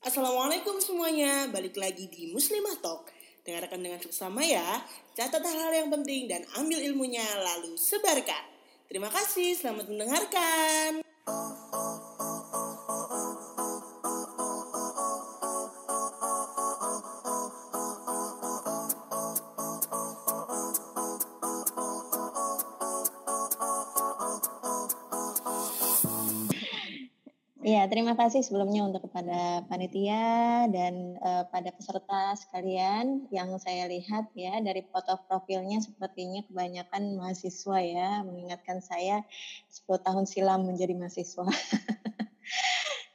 Assalamualaikum semuanya, balik lagi di Muslimah Talk. Dengarkan dengan seksama ya, catat hal-hal yang penting dan ambil ilmunya lalu sebarkan. Terima kasih, selamat mendengarkan. Ya, terima kasih sebelumnya untuk kepada panitia dan uh, pada peserta sekalian yang saya lihat ya dari foto profilnya sepertinya kebanyakan mahasiswa ya, mengingatkan saya 10 tahun silam menjadi mahasiswa.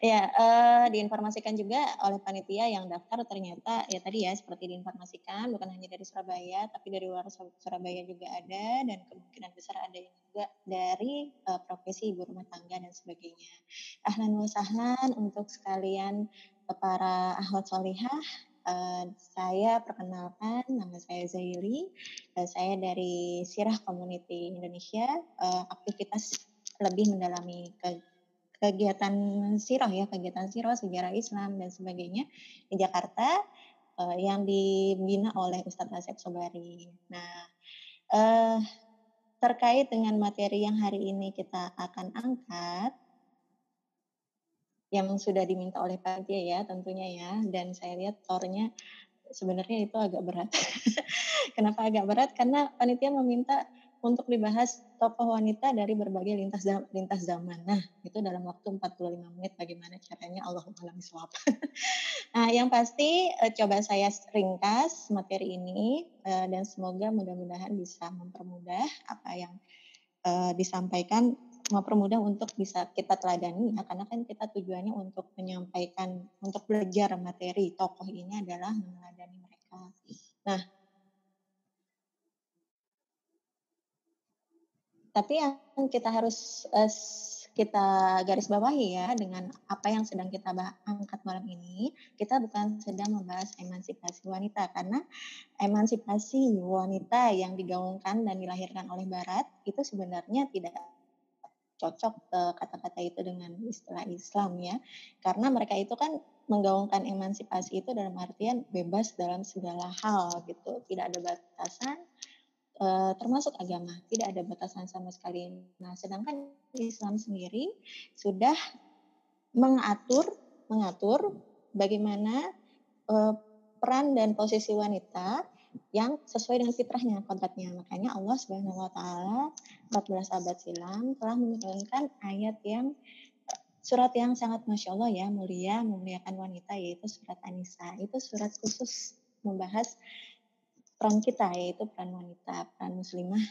Ya, uh, diinformasikan juga oleh panitia yang daftar ternyata ya tadi ya seperti diinformasikan bukan hanya dari Surabaya tapi dari luar Surabaya juga ada dan kemungkinan besar ada yang juga dari uh, profesi ibu rumah tangga dan sebagainya. Ahlan wa sahlan untuk sekalian uh, para ahwat solihah Uh, saya perkenalkan nama saya Zaili, uh, saya dari Sirah Community Indonesia, uh, aktivitas lebih mendalami ke kegiatan sirah ya, kegiatan sirah, sejarah Islam dan sebagainya di Jakarta uh, yang dibina oleh Ustadz Asep Sobari. Nah, uh, terkait dengan materi yang hari ini kita akan angkat, yang sudah diminta oleh panitia ya tentunya ya, dan saya lihat tornya sebenarnya itu agak berat. Kenapa agak berat? Karena panitia meminta untuk dibahas tokoh wanita dari berbagai lintas lintas zaman. Nah, itu dalam waktu 45 menit bagaimana caranya Allah alam swab. nah, yang pasti uh, coba saya ringkas materi ini uh, dan semoga mudah-mudahan bisa mempermudah apa yang uh, disampaikan mempermudah untuk bisa kita teladani ya karena kan kita tujuannya untuk menyampaikan untuk belajar materi tokoh ini adalah meneladani mereka. Nah, Tapi yang kita harus uh, kita garis bawahi ya dengan apa yang sedang kita angkat malam ini, kita bukan sedang membahas emansipasi wanita. Karena emansipasi wanita yang digaungkan dan dilahirkan oleh Barat itu sebenarnya tidak cocok eh, kata-kata itu dengan istilah Islam ya. Karena mereka itu kan menggaungkan emansipasi itu dalam artian bebas dalam segala hal gitu. Tidak ada batasan uh, termasuk agama, tidak ada batasan sama sekali. Nah, sedangkan Islam sendiri sudah mengatur mengatur bagaimana uh, peran dan posisi wanita yang sesuai dengan fitrahnya kodratnya. Makanya Allah Subhanahu wa taala 14 abad silam telah menurunkan ayat yang surat yang sangat masya Allah ya mulia memuliakan wanita yaitu surat An-Nisa. Itu surat khusus membahas peran kita yaitu peran wanita, peran muslimah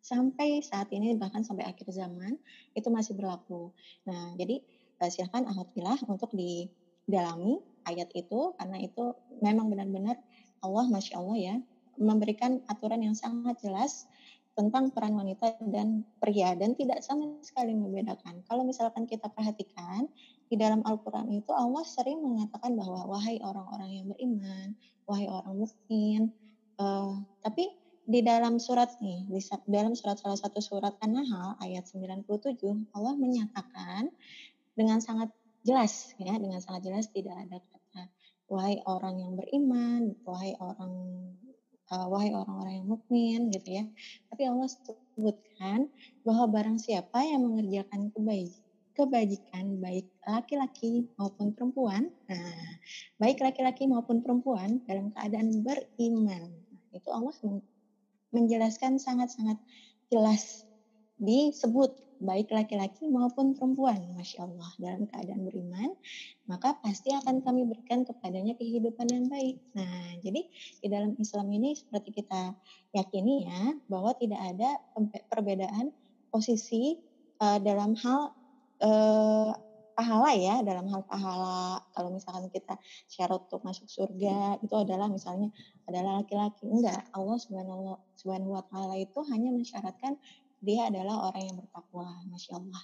sampai saat ini bahkan sampai akhir zaman itu masih berlaku. Nah, jadi eh, silahkan alhamdulillah untuk didalami ayat itu karena itu memang benar-benar Allah masya Allah ya memberikan aturan yang sangat jelas tentang peran wanita dan pria dan tidak sama sekali membedakan. Kalau misalkan kita perhatikan di dalam Al-Quran itu Allah sering mengatakan bahwa wahai orang-orang yang beriman, wahai orang mukmin, Uh, tapi di dalam surat nih, di dalam surat salah satu surat An-Nahl ayat 97 Allah menyatakan dengan sangat jelas ya, dengan sangat jelas tidak ada kata wahai orang yang beriman, wahai orang uh, wahai orang-orang yang mukmin gitu ya. Tapi Allah sebutkan bahwa barang siapa yang mengerjakan kebaikan kebajikan baik laki-laki maupun perempuan, nah, baik laki-laki maupun perempuan dalam keadaan beriman itu Allah menjelaskan sangat-sangat jelas disebut baik laki-laki maupun perempuan, masya Allah dalam keadaan beriman, maka pasti akan kami berikan kepadanya kehidupan yang baik. Nah, jadi di dalam Islam ini seperti kita yakini ya bahwa tidak ada perbedaan posisi uh, dalam hal uh, pahala ya dalam hal pahala. Kalau misalkan kita syarat untuk masuk surga itu adalah misalnya adalah laki-laki. Enggak Allah subhanahu subhanahu wa taala itu hanya mensyaratkan dia adalah orang yang bertakwa masya Allah.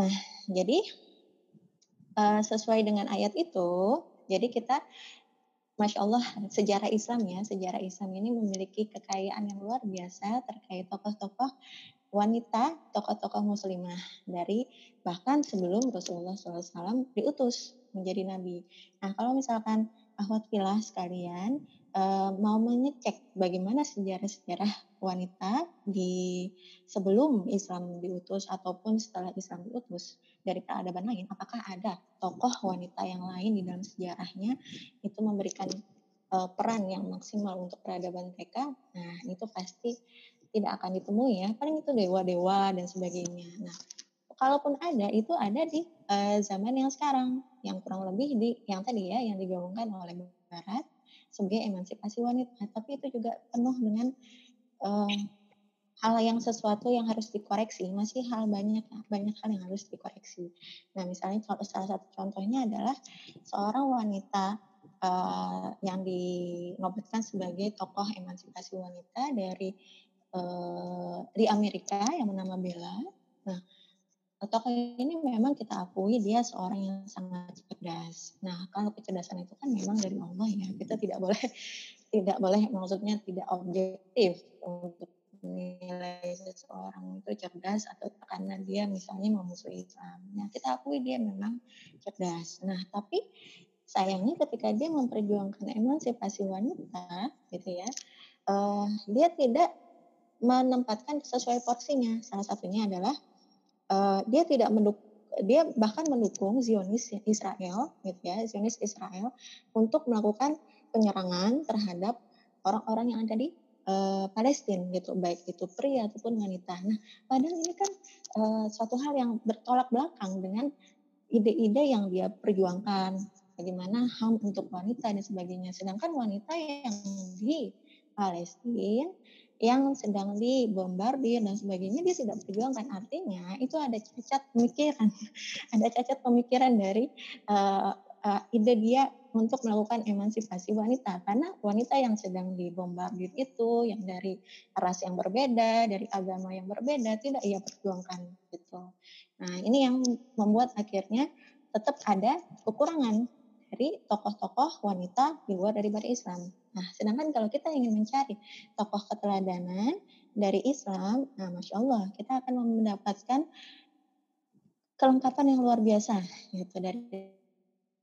Nah jadi uh, sesuai dengan ayat itu jadi kita Masya Allah, sejarah Islam ya, sejarah Islam ini memiliki kekayaan yang luar biasa terkait tokoh-tokoh wanita tokoh-tokoh muslimah dari bahkan sebelum Rasulullah SAW diutus menjadi nabi. Nah kalau misalkan ahwat filah sekalian uh, mau mengecek bagaimana sejarah-sejarah wanita di sebelum Islam diutus ataupun setelah Islam diutus dari peradaban lain, apakah ada tokoh wanita yang lain di dalam sejarahnya itu memberikan uh, peran yang maksimal untuk peradaban mereka? Nah itu pasti tidak akan ditemui ya. Paling itu dewa-dewa dan sebagainya. Nah, kalaupun ada itu ada di uh, zaman yang sekarang yang kurang lebih di yang tadi ya yang digaungkan oleh Barat sebagai emansipasi wanita. Tapi itu juga penuh dengan uh, hal yang sesuatu yang harus dikoreksi. Masih hal banyak banyak hal yang harus dikoreksi. Nah, misalnya salah satu contohnya adalah seorang wanita uh, yang dinobatkan sebagai tokoh emansipasi wanita dari uh, di Amerika yang bernama Bella. Nah, tokoh ini memang kita akui dia seorang yang sangat cerdas. Nah, kalau kecerdasan itu kan memang dari Allah ya. Kita tidak boleh tidak boleh maksudnya tidak objektif untuk menilai seseorang itu cerdas atau karena dia misalnya memusuhi Islam. Nah, kita akui dia memang cerdas. Nah, tapi sayangnya ketika dia memperjuangkan emansipasi wanita gitu ya, uh, dia tidak menempatkan sesuai porsinya. Salah satunya adalah uh, dia tidak mendukung dia bahkan mendukung Zionis Israel gitu ya, Zionis Israel untuk melakukan penyerangan terhadap orang-orang yang ada di uh, Palestina gitu, baik itu pria ataupun wanita. Nah, padahal ini kan uh, suatu hal yang bertolak belakang dengan ide-ide yang dia perjuangkan, bagaimana HAM untuk wanita dan sebagainya. Sedangkan wanita yang di Palestina yang sedang dibombardir dan sebagainya dia tidak perjuangkan artinya itu ada cacat pemikiran. Ada cacat pemikiran dari uh, uh, ide dia untuk melakukan emansipasi wanita. Karena wanita yang sedang dibombardir itu yang dari ras yang berbeda dari agama yang berbeda tidak ia perjuangkan gitu. Nah ini yang membuat akhirnya tetap ada kekurangan dari tokoh-tokoh wanita di luar dari Islam Nah, sedangkan kalau kita ingin mencari tokoh keteladanan dari Islam, nah Masya Allah, kita akan mendapatkan kelengkapan yang luar biasa gitu dari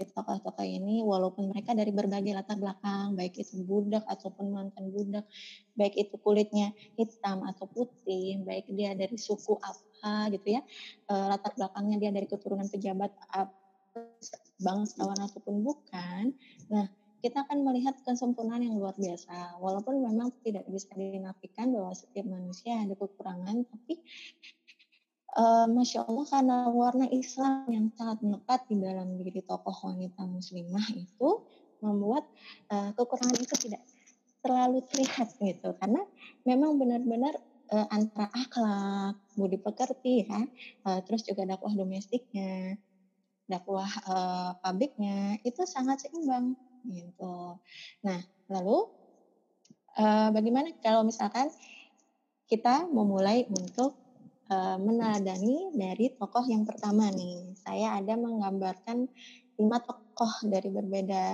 tokoh-tokoh ini walaupun mereka dari berbagai latar belakang baik itu budak ataupun mantan budak baik itu kulitnya hitam atau putih baik dia dari suku apa gitu ya e, latar belakangnya dia dari keturunan pejabat bangsawan ataupun bukan nah kita akan melihat kesempurnaan yang luar biasa. Walaupun memang tidak bisa dinafikan bahwa setiap manusia ada kekurangan, tapi uh, masya Allah karena warna Islam yang sangat melekat di dalam diri tokoh wanita muslimah itu membuat uh, kekurangan itu tidak terlalu terlihat gitu karena memang benar-benar uh, antara akhlak, budi pekerti ya, uh, terus juga dakwah domestiknya, dakwah uh, publiknya itu sangat seimbang gitu. Nah, lalu uh, bagaimana kalau misalkan kita memulai untuk uh, meneladani dari tokoh yang pertama nih. Saya ada menggambarkan lima tokoh dari berbeda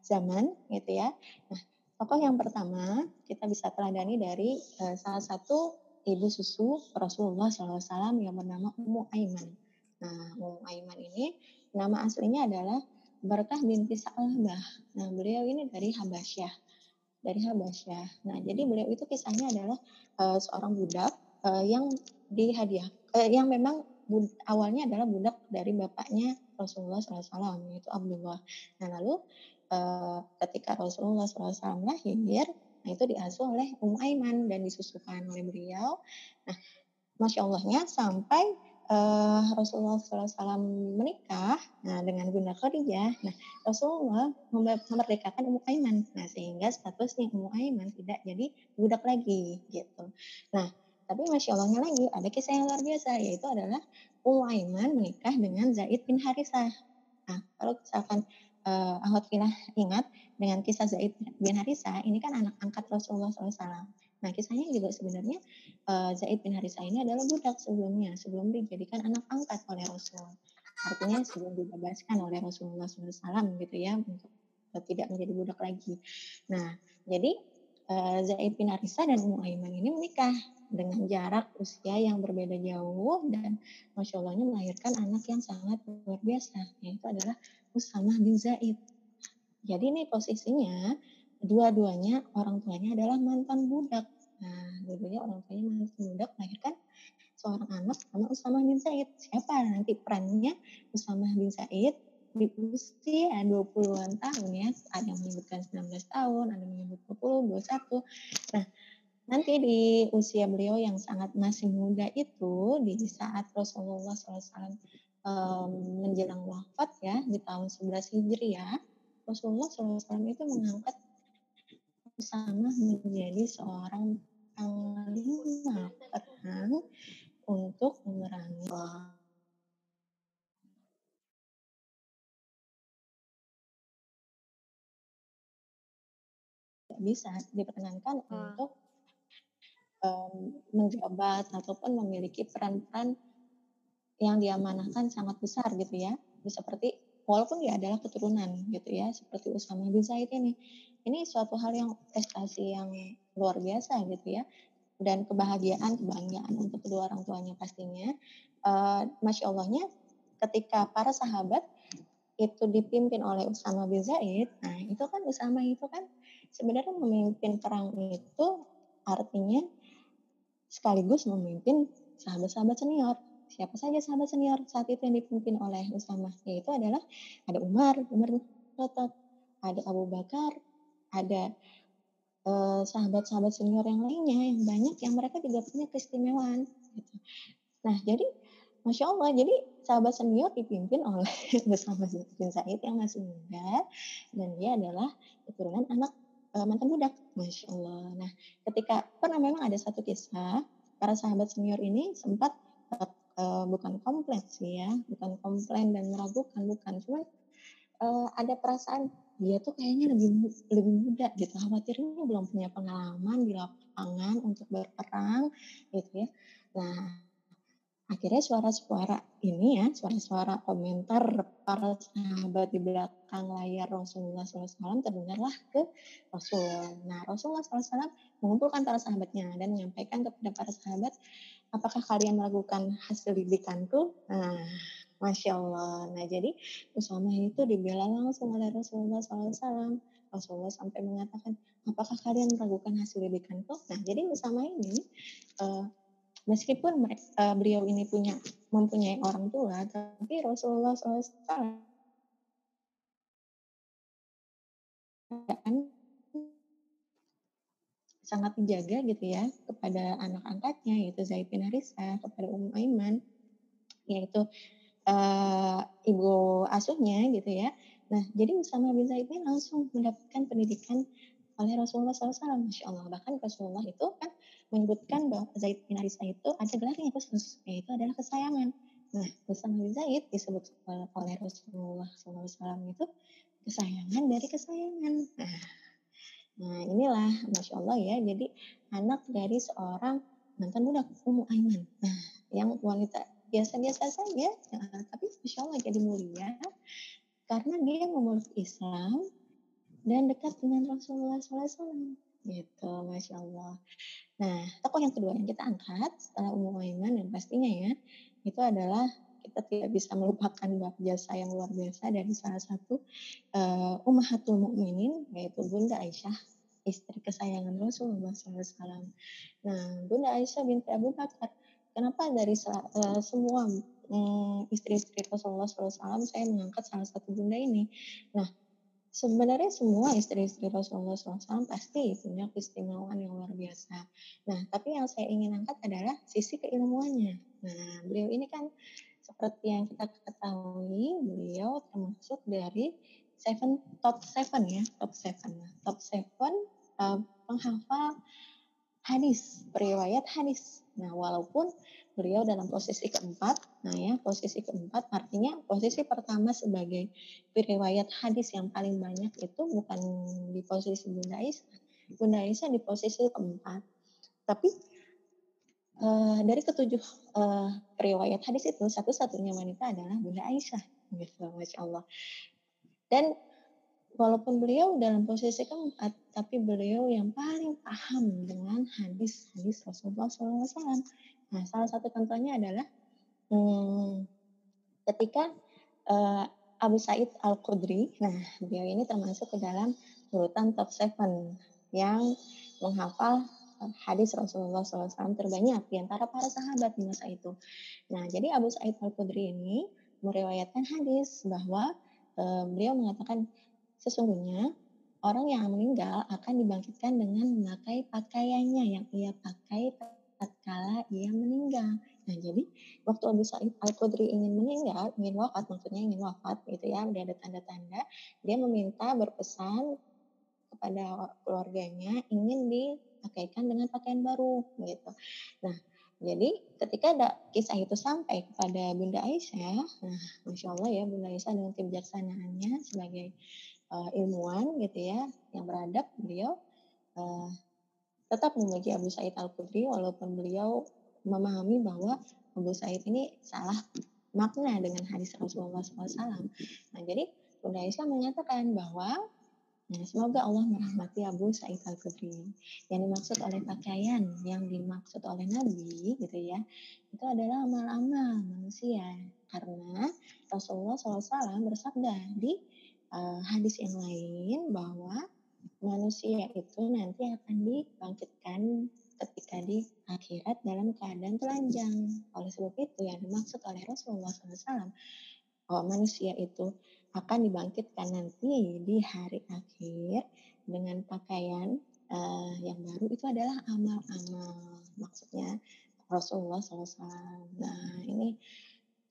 zaman gitu ya. Nah, tokoh yang pertama kita bisa teladani dari uh, salah satu ibu susu Rasulullah SAW yang bernama Ummu Aiman. Nah, Ummu Aiman ini nama aslinya adalah Barakah binti Sa'labah. Nah, beliau ini dari Habasyah. Dari Habasyah. Nah, jadi beliau itu kisahnya adalah uh, seorang budak uh, yang dihadiah, uh, yang memang bud, awalnya adalah budak dari bapaknya Rasulullah SAW, yaitu Abdullah. Nah, lalu uh, ketika Rasulullah SAW lahir, nah itu diasuh oleh Um Aiman dan disusukan oleh beliau. Nah, Masya Allahnya sampai uh, Rasulullah SAW menikah nah, dengan Bunda Khadijah, nah Rasulullah memerdekakan Ummu Aiman, nah sehingga statusnya Ummu Aiman tidak jadi budak lagi gitu. Nah tapi masya Allahnya lagi ada kisah yang luar biasa yaitu adalah Ummu Aiman menikah dengan Zaid bin Harisah. Nah kalau misalkan uh, Ahwat ingat dengan kisah Zaid bin Harisah ini kan anak angkat Rasulullah SAW. Nah, kisahnya juga sebenarnya uh, Zaid bin Harithah ini adalah budak sebelumnya, sebelum dijadikan anak angkat oleh Rasul. Artinya sebelum dibebaskan oleh Rasulullah SAW gitu ya, untuk tidak menjadi budak lagi. Nah, jadi uh, Zaid bin Arisa dan Ummu ini menikah dengan jarak usia yang berbeda jauh dan masya Allahnya melahirkan anak yang sangat luar biasa yaitu adalah Usamah bin Zaid. Jadi ini posisinya dua-duanya orang tuanya adalah mantan budak. Nah, dua-duanya orang tuanya mantan budak melahirkan seorang anak sama Usamah bin Zaid. Siapa nanti perannya Usamah bin Zaid di usia 20-an tahun ya. Ada yang menyebutkan 19 tahun, ada yang menyebut 20, 21. Nah, nanti di usia beliau yang sangat masih muda itu, di saat Rasulullah SAW um, menjelang wafat ya, di tahun 11 Hijriah, Rasulullah SAW itu mengangkat sama menjadi seorang panglima perang untuk memerangi bisa diperkenankan hmm. untuk um, menjabat ataupun memiliki peran-peran yang diamanahkan sangat besar gitu ya. Seperti walaupun dia adalah keturunan gitu ya, seperti Usama bin Zaid ini. Ini suatu hal yang prestasi yang luar biasa gitu ya. Dan kebahagiaan, kebanggaan untuk kedua orang tuanya pastinya. Uh, Masya Allahnya ketika para sahabat itu dipimpin oleh Usama bin Zaid, nah itu kan Usama itu kan sebenarnya memimpin perang itu artinya sekaligus memimpin sahabat-sahabat senior. Siapa saja sahabat senior saat itu yang dipimpin oleh Usama? Yaitu adalah ada Umar, Umar bin Khattab, ada Abu Bakar, ada sahabat sahabat-sahabat senior yang lainnya yang banyak yang mereka juga punya keistimewaan. Gitu. Nah jadi Masya Allah, jadi sahabat senior dipimpin oleh bersama bin Said yang masih muda dan dia adalah keturunan anak mantan budak, masya Allah. Nah, ketika pernah memang ada satu kisah para sahabat senior ini sempat uh, bukan komplain sih ya, bukan komplain dan meragukan, bukan, cuma uh, ada perasaan dia tuh kayaknya lebih lebih muda gitu, khawatirnya belum punya pengalaman di lapangan untuk berperang gitu ya. Nah, akhirnya suara-suara ini ya, suara-suara komentar para sahabat di belakang layar Rasulullah SAW terdengarlah ke Rasulullah. Nah, Rasulullah SAW mengumpulkan para sahabatnya dan menyampaikan kepada para sahabat, apakah kalian melakukan hasil didikanku? Nah, Masya Allah. Nah, jadi Usama itu dibela langsung oleh Rasulullah SAW. Rasulullah sampai mengatakan, apakah kalian meragukan hasil didikanku? Nah, jadi Usama ini uh, meskipun uh, beliau ini punya mempunyai orang tua, tapi Rasulullah SAW sangat menjaga gitu ya kepada anak angkatnya yaitu Zaid bin Harisa kepada Ummu Aiman yaitu uh, ibu asuhnya gitu ya. Nah jadi Usama bin Zaid ini langsung mendapatkan pendidikan oleh Rasulullah SAW. Masya Allah. Bahkan Rasulullah itu kan menyebutkan bahwa Zaid bin Harisa itu ada gelarnya khusus, yaitu adalah kesayangan. Nah, Usama bin Zaid disebut oleh Rasulullah SAW itu kesayangan dari kesayangan. Nah, nah inilah Masya Allah ya, jadi anak dari seorang mantan budak Ummu Aiman. Nah, yang wanita biasa-biasa saja, tapi Masya Allah jadi mulia karena dia memeluk Islam dan dekat dengan Rasulullah SAW. Gitu, Masya Allah. Nah, tokoh yang kedua yang kita angkat setelah Ummu Aiman dan pastinya ya, itu adalah kita tidak bisa melupakan bab jasa yang luar biasa dari salah satu uh, Ummahatul Mukminin yaitu Bunda Aisyah istri kesayangan Rasulullah SAW. Nah, Bunda Aisyah binti Abu Bakar, kenapa dari uh, semua um, istri-istri Rasulullah SAW saya mengangkat salah satu bunda ini? Nah, sebenarnya semua istri-istri Rasulullah SAW pasti punya keistimewaan yang luar biasa. Nah, tapi yang saya ingin angkat adalah sisi keilmuannya. Nah, beliau ini kan seperti yang kita ketahui, beliau termasuk dari seven top seven ya, top seven. Nah, top seven uh, penghafal hadis, periwayat hadis. Nah, walaupun beliau dalam posisi keempat. Nah ya, posisi keempat artinya posisi pertama sebagai riwayat hadis yang paling banyak itu bukan di posisi Bunda Aisyah. Bunda Aisyah di posisi keempat. Tapi uh, dari ketujuh uh, riwayat hadis itu satu-satunya wanita adalah Bunda Aisyah. Gitu, Masya Allah. Dan walaupun beliau dalam posisi keempat, tapi beliau yang paling paham dengan hadis-hadis Rasulullah SAW. Nah, salah satu contohnya adalah hmm, ketika uh, Abu Said Al Khudri, nah beliau ini termasuk ke dalam urutan top 7 yang menghafal hadis Rasulullah SAW terbanyak di antara para sahabat di masa itu. Nah, jadi Abu Said Al Khudri ini meriwayatkan hadis bahwa uh, beliau mengatakan Sesungguhnya, orang yang meninggal akan dibangkitkan dengan memakai pakaiannya yang ia pakai tatkala ia meninggal. Nah, jadi waktu Abu Sa'id Al-Khudri ingin meninggal, ingin wafat, maksudnya ingin wafat gitu ya, dia ada tanda-tanda, dia meminta berpesan kepada keluarganya ingin dipakaikan dengan pakaian baru gitu. Nah, jadi ketika ada kisah itu sampai kepada Bunda Aisyah, nah Masya Allah ya Bunda Aisyah dengan kebijaksanaannya sebagai uh, ilmuwan gitu ya yang beradab beliau uh, tetap memuji Abu Said Al Khudri walaupun beliau memahami bahwa Abu Said ini salah makna dengan hadis Rasulullah SAW. Nah jadi Bunda Aisyah menyatakan bahwa Nah, semoga Allah merahmati Abu Sa'id Al-Khudri. Yang dimaksud oleh pakaian, yang dimaksud oleh Nabi gitu ya, itu adalah amal-amal manusia. Karena Rasulullah SAW bersabda di uh, hadis yang lain bahwa manusia itu nanti akan dibangkitkan ketika di akhirat dalam keadaan telanjang. Oleh sebab itu yang dimaksud oleh Rasulullah SAW bahwa manusia itu akan dibangkitkan nanti di hari akhir dengan pakaian uh, yang baru itu adalah amal-amal maksudnya Rasulullah SAW. Nah ini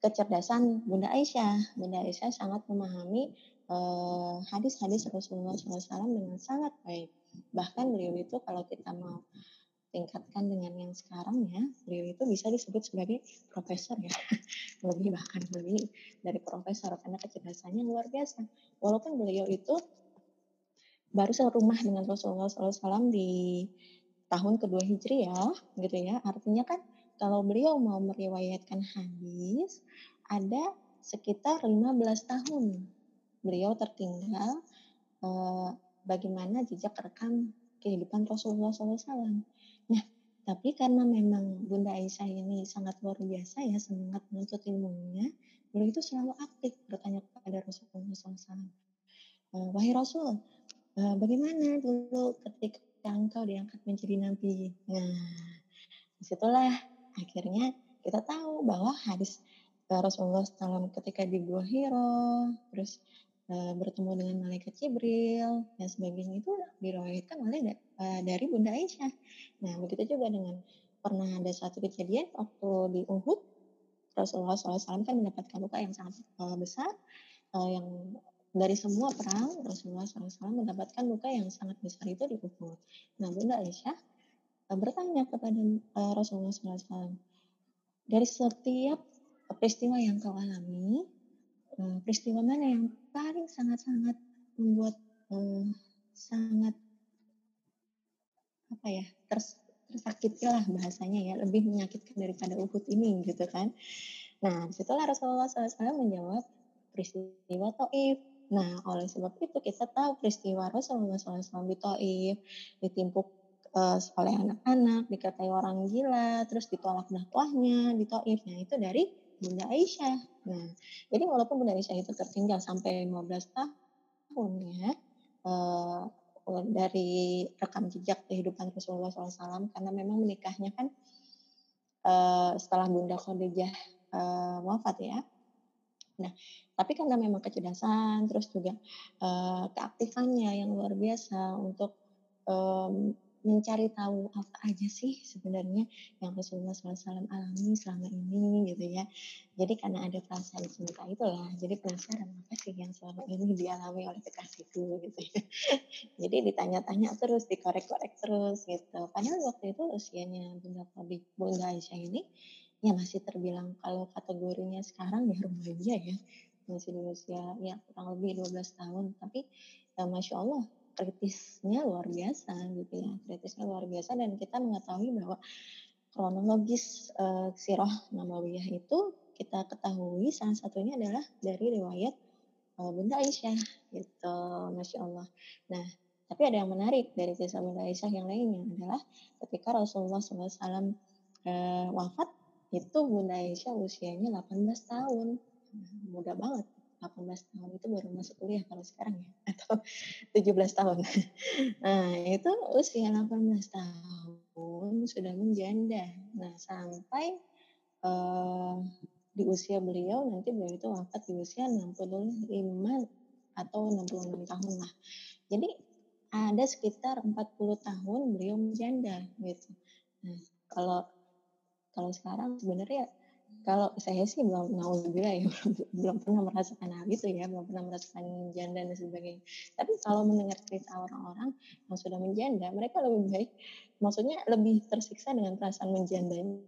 kecerdasan Bunda Aisyah. Bunda Aisyah sangat memahami Eh, hadis-hadis uh, Rasulullah SAW dengan sangat baik. Bahkan beliau itu kalau kita mau tingkatkan dengan yang sekarang ya, beliau itu bisa disebut sebagai profesor ya, lebih bahkan lebih dari profesor karena kecerdasannya luar biasa. Walaupun beliau itu baru serumah dengan Rasulullah SAW di tahun kedua Hijriah, gitu ya. Artinya kan kalau beliau mau meriwayatkan hadis, ada sekitar 15 tahun beliau tertinggal uh, bagaimana jejak rekam kehidupan Rasulullah SAW. Nah, tapi karena memang Bunda Aisyah ini sangat luar biasa ya semangat menuntut ilmunya, beliau itu selalu aktif bertanya kepada Rasulullah SAW. Eh, Wahai Rasul, uh, bagaimana dulu ketika engkau diangkat menjadi nabi? Nah, di situlah akhirnya kita tahu bahwa hadis Rasulullah SAW ketika di Gua Hiro, terus uh, bertemu dengan malaikat Jibril dan sebagainya itu diriwayatkan oleh uh, dari Bunda Aisyah. Nah, begitu juga dengan pernah ada satu kejadian waktu di Uhud Rasulullah SAW kan mendapatkan luka yang sangat uh, besar uh, yang dari semua perang Rasulullah SAW mendapatkan luka yang sangat besar itu di Uhud. Nah, Bunda Aisyah uh, bertanya kepada uh, Rasulullah SAW dari setiap peristiwa yang kau alami, uh, peristiwa mana yang paling sangat-sangat membuat uh, sangat apa ya ters, tersakiti lah bahasanya ya lebih menyakitkan daripada Uhud ini gitu kan. Nah di situlah Rasulullah SAW menjawab peristiwa Taif. Nah oleh sebab itu kita tahu peristiwa Rasulullah SAW di Taif ditimpuk uh, oleh anak-anak dikatai orang gila terus ditolak dakwahnya di Taif. Nah itu dari Bunda Aisyah. Nah, jadi walaupun Bunda Aisyah itu tertinggal sampai 15 tahun ya, uh, dari rekam jejak kehidupan Rasulullah SAW karena memang menikahnya kan uh, setelah Bunda Khadijah uh, wafat ya. Nah, tapi karena memang kecerdasan, terus juga uh, keaktifannya yang luar biasa untuk mencari tahu apa aja sih sebenarnya yang Rasulullah SAW alami selama ini gitu ya. Jadi karena ada perasaan cinta itulah, jadi penasaran apa sih yang selama ini dialami oleh kekasihku gitu ya. jadi ditanya-tanya terus, dikorek-korek terus gitu. Padahal waktu itu usianya Bunda Bunda Aisyah ini ya masih terbilang kalau kategorinya sekarang ya remaja ya masih di usia ya kurang lebih 12 tahun tapi ya Masya Allah kritisnya luar biasa gitu ya kritisnya luar biasa dan kita mengetahui bahwa kronologis uh, sirah Nabawiyah itu kita ketahui salah satunya adalah dari riwayat uh, Bunda Aisyah gitu, masya Allah. Nah, tapi ada yang menarik dari kisah Bunda Aisyah yang lainnya adalah ketika Rasulullah SAW uh, wafat itu Bunda Aisyah usianya 18 tahun, muda banget. 18 tahun itu baru masuk kuliah kalau sekarang ya atau 17 tahun. Nah, itu usia 18 tahun sudah menjanda. Nah, sampai uh, di usia beliau nanti beliau itu wafat di usia 65 atau 66 tahun lah. Jadi ada sekitar 40 tahun beliau menjanda gitu. Nah, kalau kalau sekarang sebenarnya kalau saya sih belum naudzubillah ya belum, belum pernah merasakan hal itu ya belum pernah merasakan janda dan sebagainya tapi kalau mendengar cerita orang-orang yang sudah menjanda mereka lebih baik maksudnya lebih tersiksa dengan perasaan menjandanya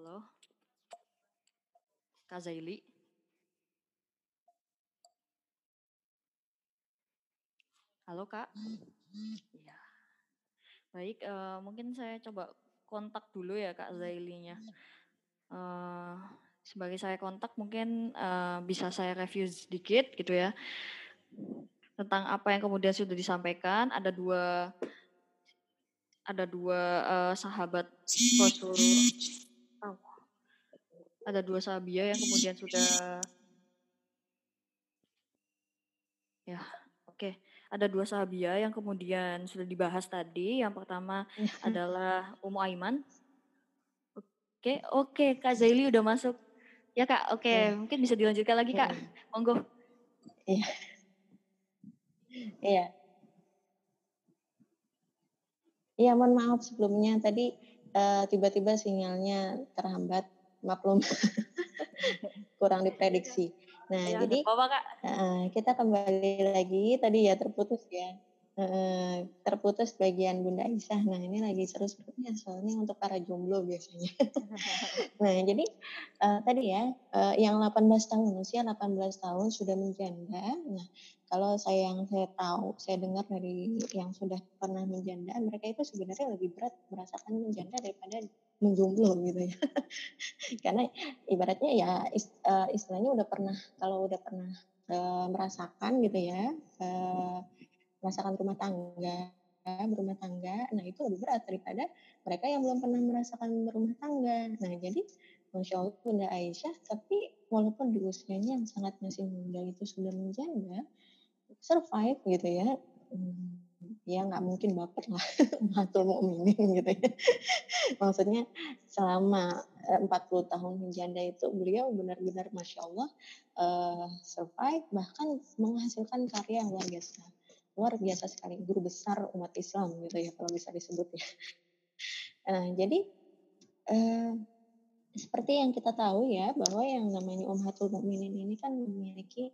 Halo. Kak Zaili. Halo Kak. Iya. Baik, uh, mungkin saya coba kontak dulu ya Kak Zailinya. Uh, sebagai saya kontak mungkin uh, bisa saya review sedikit gitu ya tentang apa yang kemudian sudah disampaikan. Ada dua ada dua uh, sahabat Rasulullah ada dua sabia yang kemudian sudah ya. Ada dua sahabia yang kemudian sudah dibahas tadi. Yang pertama adalah Umu Aiman. Oke okay, oke okay, Kak Zaili udah masuk. Ya Kak oke okay. ya. mungkin bisa dilanjutkan lagi Kak. Ya. monggo. Iya. Iya. Iya, mohon maaf sebelumnya. Tadi uh, tiba-tiba sinyalnya terhambat. Maklum. Kurang diprediksi. Nah, ya, jadi apa, Kak. Uh, kita kembali lagi tadi ya terputus ya. Uh, terputus bagian Bunda Aisyah. Nah, ini lagi seru-serunya soalnya untuk para jomblo biasanya. nah, jadi uh, tadi ya uh, yang 18 tahun usia 18 tahun sudah menjanda. Nah, kalau saya yang saya tahu, saya dengar dari yang sudah pernah menjanda, mereka itu sebenarnya lebih berat merasakan menjanda daripada menjomblo gitu ya. Karena ibaratnya ya eh, istilahnya udah pernah kalau udah pernah uh, merasakan gitu ya, uh, merasakan rumah tangga, berumah tangga, nah itu lebih berat daripada mereka yang belum pernah merasakan berumah tangga. Nah jadi Masya Allah Bunda Aisyah, tapi walaupun di usianya yang sangat masih muda itu sudah menjanda, survive gitu ya hmm, ya nggak mungkin baper lah matul mukminin gitu ya. Maksudnya selama 40 eh, tahun menjanda itu beliau benar-benar masya Allah uh, survive bahkan menghasilkan karya yang luar biasa. Luar biasa sekali guru besar umat Islam gitu ya kalau bisa disebut ya. Nah jadi uh, seperti yang kita tahu ya bahwa yang namanya Ummatul Mukminin ini kan memiliki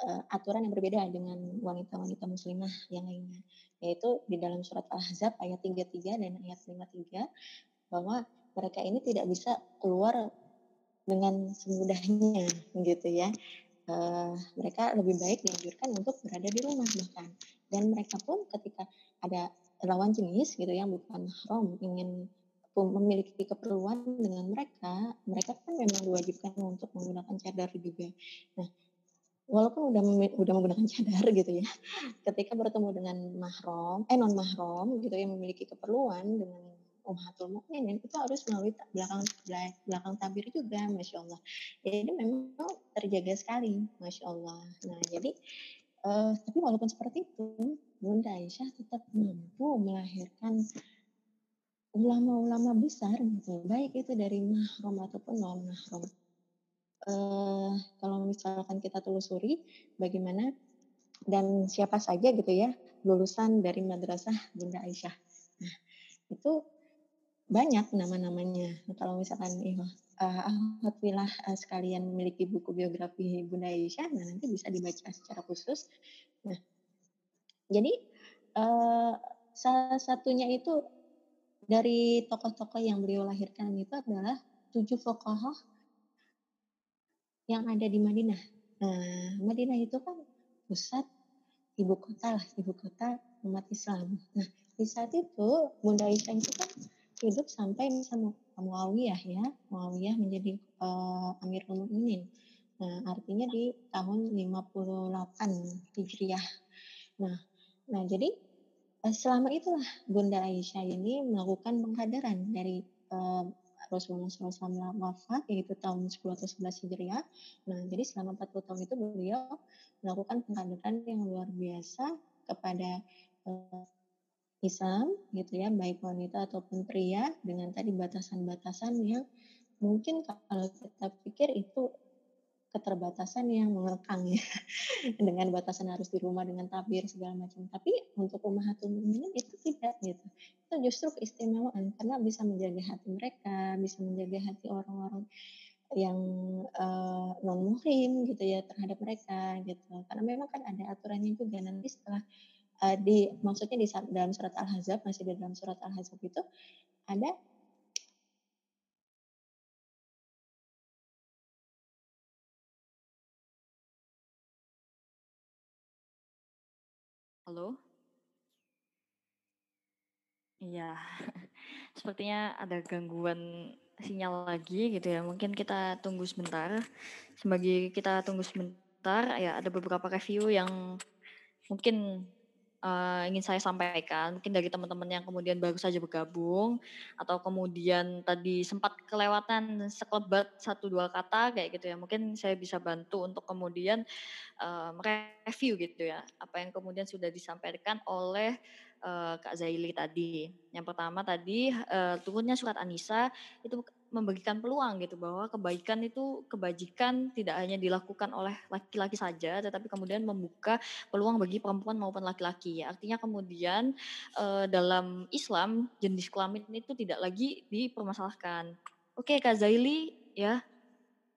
uh, aturan yang berbeda dengan wanita-wanita muslimah yang lainnya. Yaitu di dalam surat Al-Ahzab ayat 33 dan ayat 53 bahwa mereka ini tidak bisa keluar dengan semudahnya gitu ya. Uh, mereka lebih baik dianjurkan untuk berada di rumah bahkan. Dan mereka pun ketika ada lawan jenis gitu yang bukan mahram ingin memiliki keperluan dengan mereka, mereka kan memang diwajibkan untuk menggunakan cadar juga. Nah, walaupun udah udah menggunakan cadar gitu ya, ketika bertemu dengan mahrom, eh non mahrom gitu yang memiliki keperluan dengan ummahatul mukminin itu harus melalui belakang belakang tabir juga, masya Allah. Jadi memang terjaga sekali, masya Allah. Nah jadi uh, tapi walaupun seperti itu, Bunda Aisyah tetap mampu melahirkan ulama-ulama besar baik itu dari mahrom ataupun non mahrom uh, kalau misalkan kita telusuri bagaimana dan siapa saja gitu ya lulusan dari madrasah Bunda Aisyah. Nah, itu banyak nama-namanya. Nah, kalau misalkan uh, alhamdulillah uh, sekalian memiliki buku biografi Bunda Aisyah, nah nanti bisa dibaca secara khusus. Nah, jadi uh, salah satunya itu dari tokoh-tokoh yang beliau lahirkan itu adalah tujuh fuqaha yang ada di Madinah. Nah, Madinah itu kan pusat ibu kota lah, ibu kota umat Islam. Nah, di saat itu Bunda Aisyah itu kan hidup sampai bisa Muawiyah ya, Muawiyah menjadi uh, Amirul Mukminin. Nah, artinya di tahun 58 Hijriah. Nah, nah jadi uh, selama itulah Bunda Aisyah ini melakukan penghadaran dari uh, Rasulullah SAW wafat yaitu tahun 10 atau 11 Hijriah. Nah, jadi selama 40 tahun itu beliau melakukan penghadaran yang luar biasa kepada uh, Islam gitu ya, baik wanita ataupun pria dengan tadi batasan-batasan yang mungkin kalau kita pikir itu keterbatasan yang mengekang ya. Dengan batasan harus di rumah dengan tabir segala macam. Tapi untuk ummahatul mukminin itu tidak gitu. Itu justru keistimewaan karena bisa menjaga hati mereka bisa menjaga hati orang-orang yang uh, eh, non muhrim gitu ya terhadap mereka gitu. Karena memang kan ada aturannya juga nanti setelah uh, di maksudnya di dalam surat Al-Hazab masih di dalam surat Al-Hazab itu ada Halo? Iya, sepertinya ada gangguan sinyal lagi gitu ya. Mungkin kita tunggu sebentar. Sebagai kita tunggu sebentar, ya ada beberapa review yang mungkin uh, ingin saya sampaikan mungkin dari teman-teman yang kemudian baru saja bergabung atau kemudian tadi sempat kelewatan sekelebat satu dua kata kayak gitu ya. Mungkin saya bisa bantu untuk kemudian uh, mereview gitu ya apa yang kemudian sudah disampaikan oleh uh, Kak Zaili tadi. Yang pertama tadi uh, turunnya surat Anisa itu memberikan peluang gitu bahwa kebaikan itu kebajikan tidak hanya dilakukan oleh laki-laki saja tetapi kemudian membuka peluang bagi perempuan maupun laki-laki. Ya artinya kemudian uh, dalam Islam jenis kelamin itu tidak lagi dipermasalahkan. Oke Kak Zaili ya?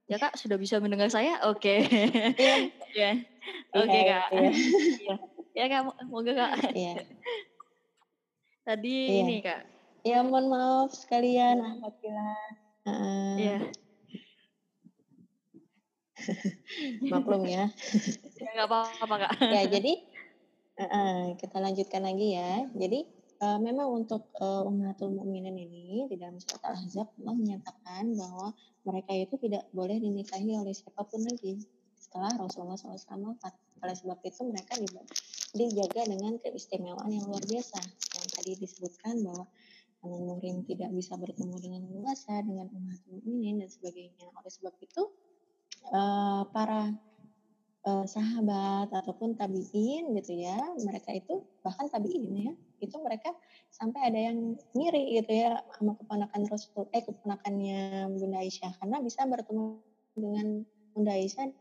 Ya Kak sudah bisa mendengar saya? Oke. Iya. ya. Oke iya, Kak. iya. ya Kak moga Kak. Tadi ini Kak. Ya mohon maaf sekalian Iya. Maklum ya. ya nggak apa-apa kak. ya jadi uh, kita lanjutkan lagi ya. Jadi uh, memang untuk uh, Ummatul Mukminin ini di dalam surat Al-Ahzab Allah menyatakan bahwa mereka itu tidak boleh dinikahi oleh siapa pun lagi setelah Rasulullah SAW wafat. Oleh sebab itu mereka dijaga dengan keistimewaan yang luar biasa. Yang tadi disebutkan bahwa non muhrim tidak bisa bertemu dengan luasa dengan umat mukminin dan sebagainya. Oleh sebab itu uh, para uh, sahabat ataupun tabiin gitu ya, mereka itu bahkan tabiin ya, itu mereka sampai ada yang ngiri gitu ya sama keponakan Rasul eh keponakannya Bunda Aisyah karena bisa bertemu dengan Bunda Aisyah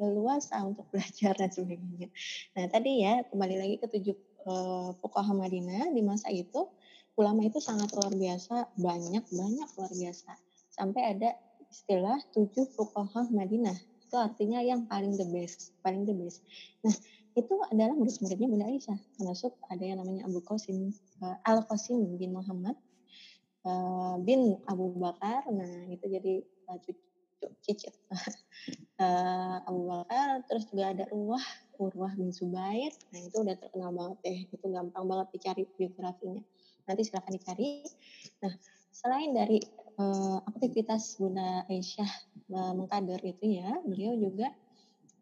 leluasa untuk belajar dan sebagainya. Nah tadi ya kembali lagi ke tujuh uh, Fuqaha Madinah di masa itu ulama itu sangat luar biasa, banyak banyak luar biasa. Sampai ada istilah tujuh fuqaha Madinah. Itu artinya yang paling the best, paling the best. Nah, itu adalah murid-muridnya Bunda Aisyah. Termasuk ada yang namanya Abu Qasim uh, Al Qasim bin Muhammad uh, bin Abu Bakar. Nah, itu jadi uh, cucu cicit uh, Abu Bakar. Terus juga ada Urwah, Urwah bin Zubair. Nah, itu udah terkenal banget deh. Itu gampang banget dicari biografinya nanti silahkan dicari. Nah, selain dari uh, aktivitas Bunda Aisyah uh, mengkader itu ya, beliau juga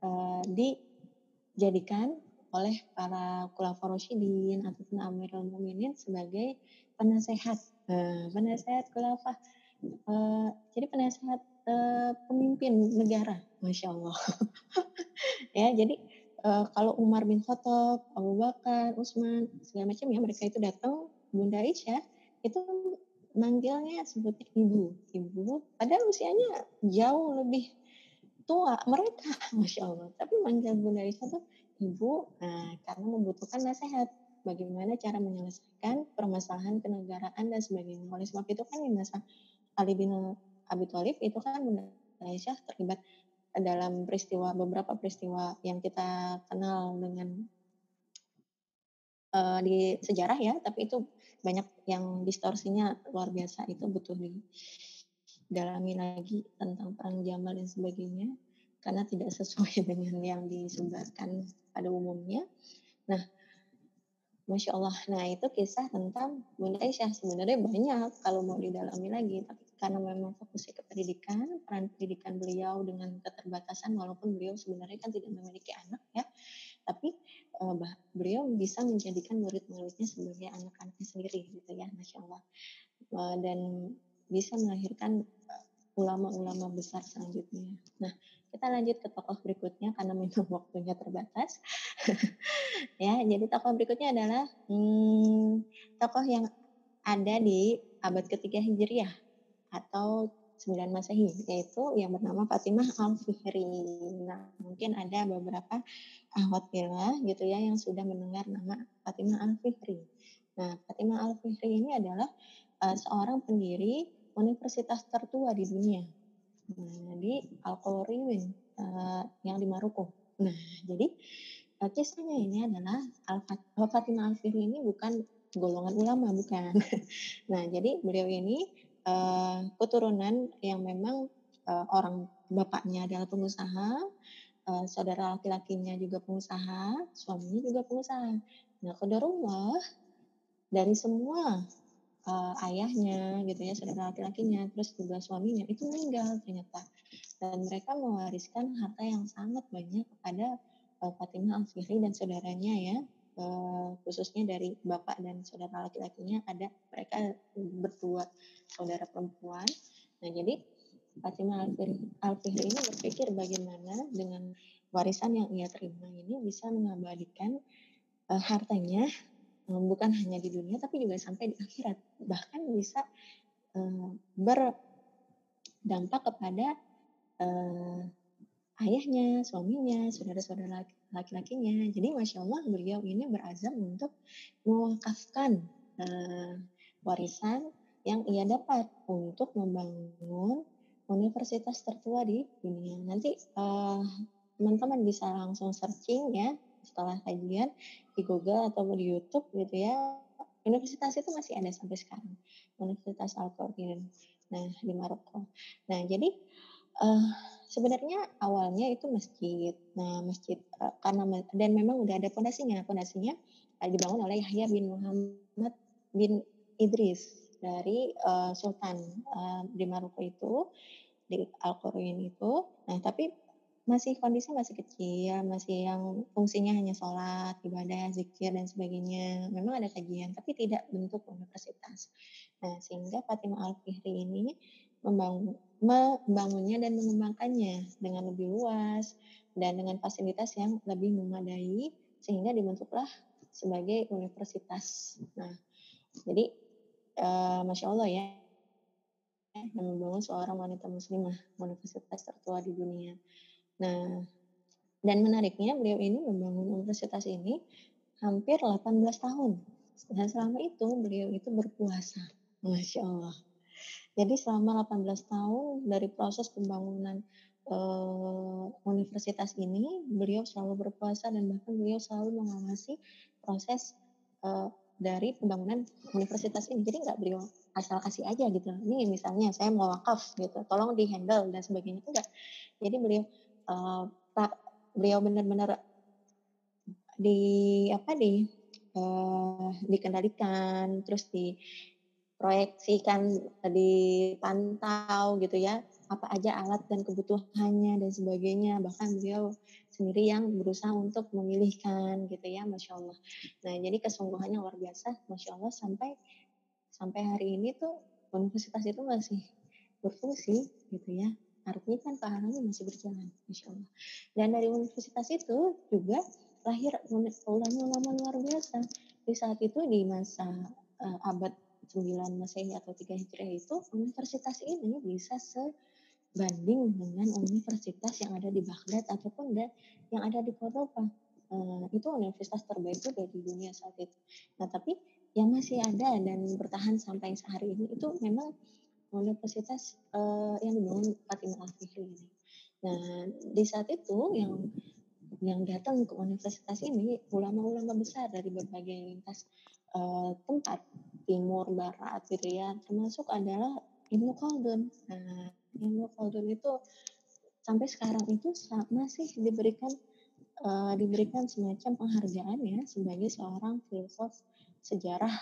uh, dijadikan oleh para khulafaur rasyidin ataupun amirul mukminin sebagai penasehat. Uh, penasehat khulafah. Uh, jadi penasehat uh, pemimpin negara, masya Allah. ya, jadi uh, kalau Umar bin Khattab, Abu Bakar, Utsman, segala macam ya mereka itu datang Bunda Aisyah itu manggilnya sebutnya ibu, ibu. Padahal usianya jauh lebih tua mereka, masya Allah. Tapi manggil Bunda Aisyah tuh ibu, nah, karena membutuhkan nasihat bagaimana cara menyelesaikan permasalahan kenegaraan dan sebagainya. Oleh sebab itu kan di masa Ali bin Abi Thalib itu kan Bunda Aisyah terlibat dalam peristiwa beberapa peristiwa yang kita kenal dengan uh, di sejarah ya, tapi itu banyak yang distorsinya luar biasa itu butuh didalami lagi tentang perang Jamal dan sebagainya karena tidak sesuai dengan yang disebarkan pada umumnya. Nah, Masya Allah. Nah itu kisah tentang Bunda Aisyah. Sebenarnya banyak kalau mau didalami lagi. Tapi karena memang fokusnya ke pendidikan, peran pendidikan beliau dengan keterbatasan, walaupun beliau sebenarnya kan tidak memiliki anak ya. Tapi uh, beliau bisa menjadikan murid-muridnya sebagai anak-anaknya sendiri gitu ya. Masya Allah. Uh, dan bisa melahirkan ulama-ulama besar selanjutnya. Nah, kita lanjut ke tokoh berikutnya karena memang waktunya terbatas. ya, jadi tokoh berikutnya adalah hmm, tokoh yang ada di abad ketiga Hijriah atau 9 Masehi, yaitu yang bernama Fatimah Al-Fihri. Nah, mungkin ada beberapa ahwat gitu ya yang sudah mendengar nama Fatimah Al-Fihri. Nah, Fatimah Al-Fihri ini adalah uh, seorang pendiri universitas tertua di dunia. Nah, di al uh, yang di Maroko. Nah, jadi uh, kisahnya ini adalah Al-Fatimah Al-Fihri ini bukan golongan ulama, bukan. nah, jadi beliau ini keturunan yang memang uh, orang bapaknya adalah pengusaha, uh, saudara laki-lakinya juga pengusaha, suaminya juga pengusaha. Nah, rumah dari semua uh, ayahnya gitu ya saudara laki-lakinya terus juga suaminya itu meninggal ternyata dan mereka mewariskan harta yang sangat banyak kepada uh, Fatimah Al-Fihri dan saudaranya ya uh, khususnya dari bapak dan saudara laki-lakinya ada mereka berdua saudara perempuan. Nah jadi Fatimah Al-Fihri ini berpikir bagaimana dengan warisan yang ia terima ini bisa mengabadikan uh, hartanya bukan hanya di dunia tapi juga sampai di akhirat. Bahkan bisa uh, berdampak kepada ayahnya, suaminya, saudara-saudara laki-lakinya. Jadi masya Allah beliau ini berazam untuk mewakafkan uh, warisan yang ia dapat untuk membangun universitas tertua di dunia. Nanti teman-teman uh, bisa langsung searching ya setelah kajian di Google atau di YouTube gitu ya universitas itu masih ada sampai sekarang Universitas Al Quran nah di Maroko nah jadi uh, sebenarnya awalnya itu masjid nah masjid uh, karena dan memang udah ada fondasinya fondasinya uh, dibangun oleh Yahya bin Muhammad bin Idris dari uh, Sultan uh, di Maroko itu di Al Quran itu nah tapi masih kondisi masih kecil, masih yang fungsinya hanya sholat, ibadah, zikir dan sebagainya. Memang ada kajian, tapi tidak bentuk universitas. Nah, sehingga Fatimah Al-Fihri ini membangun, membangunnya dan mengembangkannya dengan lebih luas dan dengan fasilitas yang lebih memadai, sehingga dibentuklah sebagai universitas. Nah, jadi uh, masya Allah ya, membangun seorang wanita muslimah universitas tertua di dunia. Nah, dan menariknya beliau ini membangun universitas ini hampir 18 tahun. Dan selama itu beliau itu berpuasa. Masya Allah. Jadi selama 18 tahun dari proses pembangunan uh, universitas ini, beliau selalu berpuasa dan bahkan beliau selalu mengawasi proses uh, dari pembangunan universitas ini. Jadi nggak beliau asal kasih aja gitu. Ini misalnya saya mau wakaf gitu, tolong di handle dan sebagainya. Enggak. Jadi beliau uh, beliau benar-benar di apa di uh, dikendalikan terus diproyeksikan dipantau gitu ya apa aja alat dan kebutuhannya dan sebagainya. Bahkan beliau sendiri yang berusaha untuk memilihkan gitu ya masya Allah. Nah jadi kesungguhannya luar biasa masya Allah sampai sampai hari ini tuh universitas itu masih berfungsi gitu ya. Artinya kan pahalanya masih berjalan insya Allah. Dan dari universitas itu juga lahir ulama-ulama luar biasa. Di saat itu di masa uh, abad 9 Masehi atau 3 Hijriah itu universitas ini bisa sebanding dengan universitas yang ada di Baghdad ataupun yang ada di Cordoba uh, itu universitas terbaik juga di dunia saat itu nah tapi yang masih ada dan bertahan sampai sehari ini itu memang universitas uh, yang dibangun Fatimah Al-Fihri ini. Nah, di saat itu yang yang datang ke universitas ini ulama-ulama besar dari berbagai lintas uh, tempat timur barat gitu ya termasuk adalah Ibnu Khaldun. Nah, Ibnu Khaldun itu sampai sekarang itu masih diberikan uh, diberikan semacam penghargaan ya sebagai seorang filsuf sejarah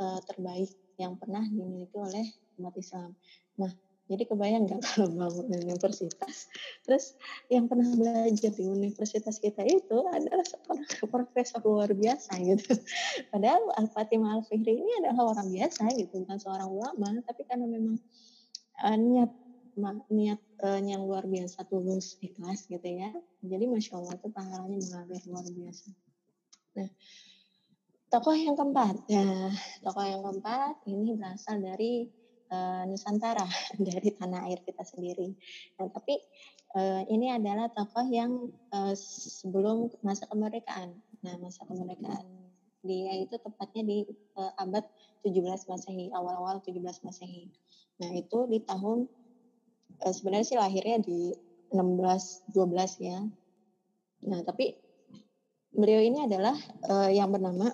uh, terbaik yang pernah dimiliki oleh umat Islam. Nah, jadi kebayang nggak kalau bangun universitas, terus yang pernah belajar di universitas kita itu adalah seorang profesor luar biasa gitu. Padahal Al-Fatimah Al-Fihri ini adalah orang biasa gitu, bukan seorang ulama, tapi karena memang uh, niat niat uh, yang luar biasa tulus ikhlas gitu ya jadi masya Allah itu pahalanya mengalir luar biasa. Nah tokoh yang keempat. Ya tokoh yang keempat ini berasal dari uh, Nusantara dari tanah air kita sendiri nah tapi uh, ini adalah tokoh yang uh, sebelum masa kemerdekaan nah masa kemerdekaan dia itu tepatnya di uh, abad 17 Masehi awal-awal 17 Masehi nah itu di tahun uh, sebenarnya sih lahirnya di 16 12 ya. Nah, tapi beliau ini adalah uh, yang bernama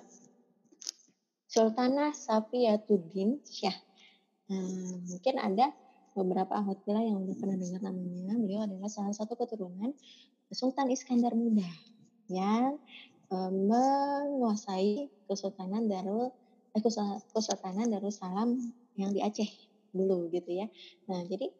Sultanah Safiyatuddin Syah. Nah, mungkin ada beberapa ahwatila yang udah pernah dengar namanya. Beliau adalah salah satu keturunan Sultan Iskandar Muda yang uh, menguasai Kesultanan Darul eh, Kesultanan Darussalam yang di Aceh dulu gitu ya. Nah, jadi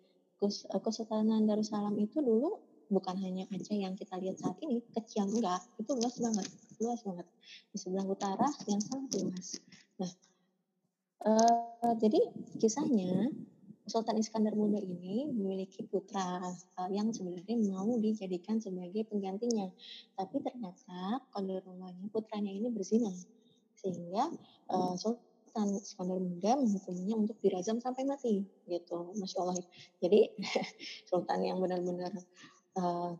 Eh, Kesultanan Darussalam itu dulu bukan hanya Aceh yang kita lihat saat ini kecil enggak itu luas banget luas banget di sebelah utara yang sangat luas nah uh, jadi kisahnya Sultan Iskandar Muda ini memiliki putra uh, yang sebenarnya mau dijadikan sebagai penggantinya. Tapi ternyata kodarullahnya putranya ini berzina sehingga uh, Sultan Iskandar Muda menghukumnya untuk dirajam sampai mati gitu. Masya Allah. Jadi Sultan yang benar-benar uh,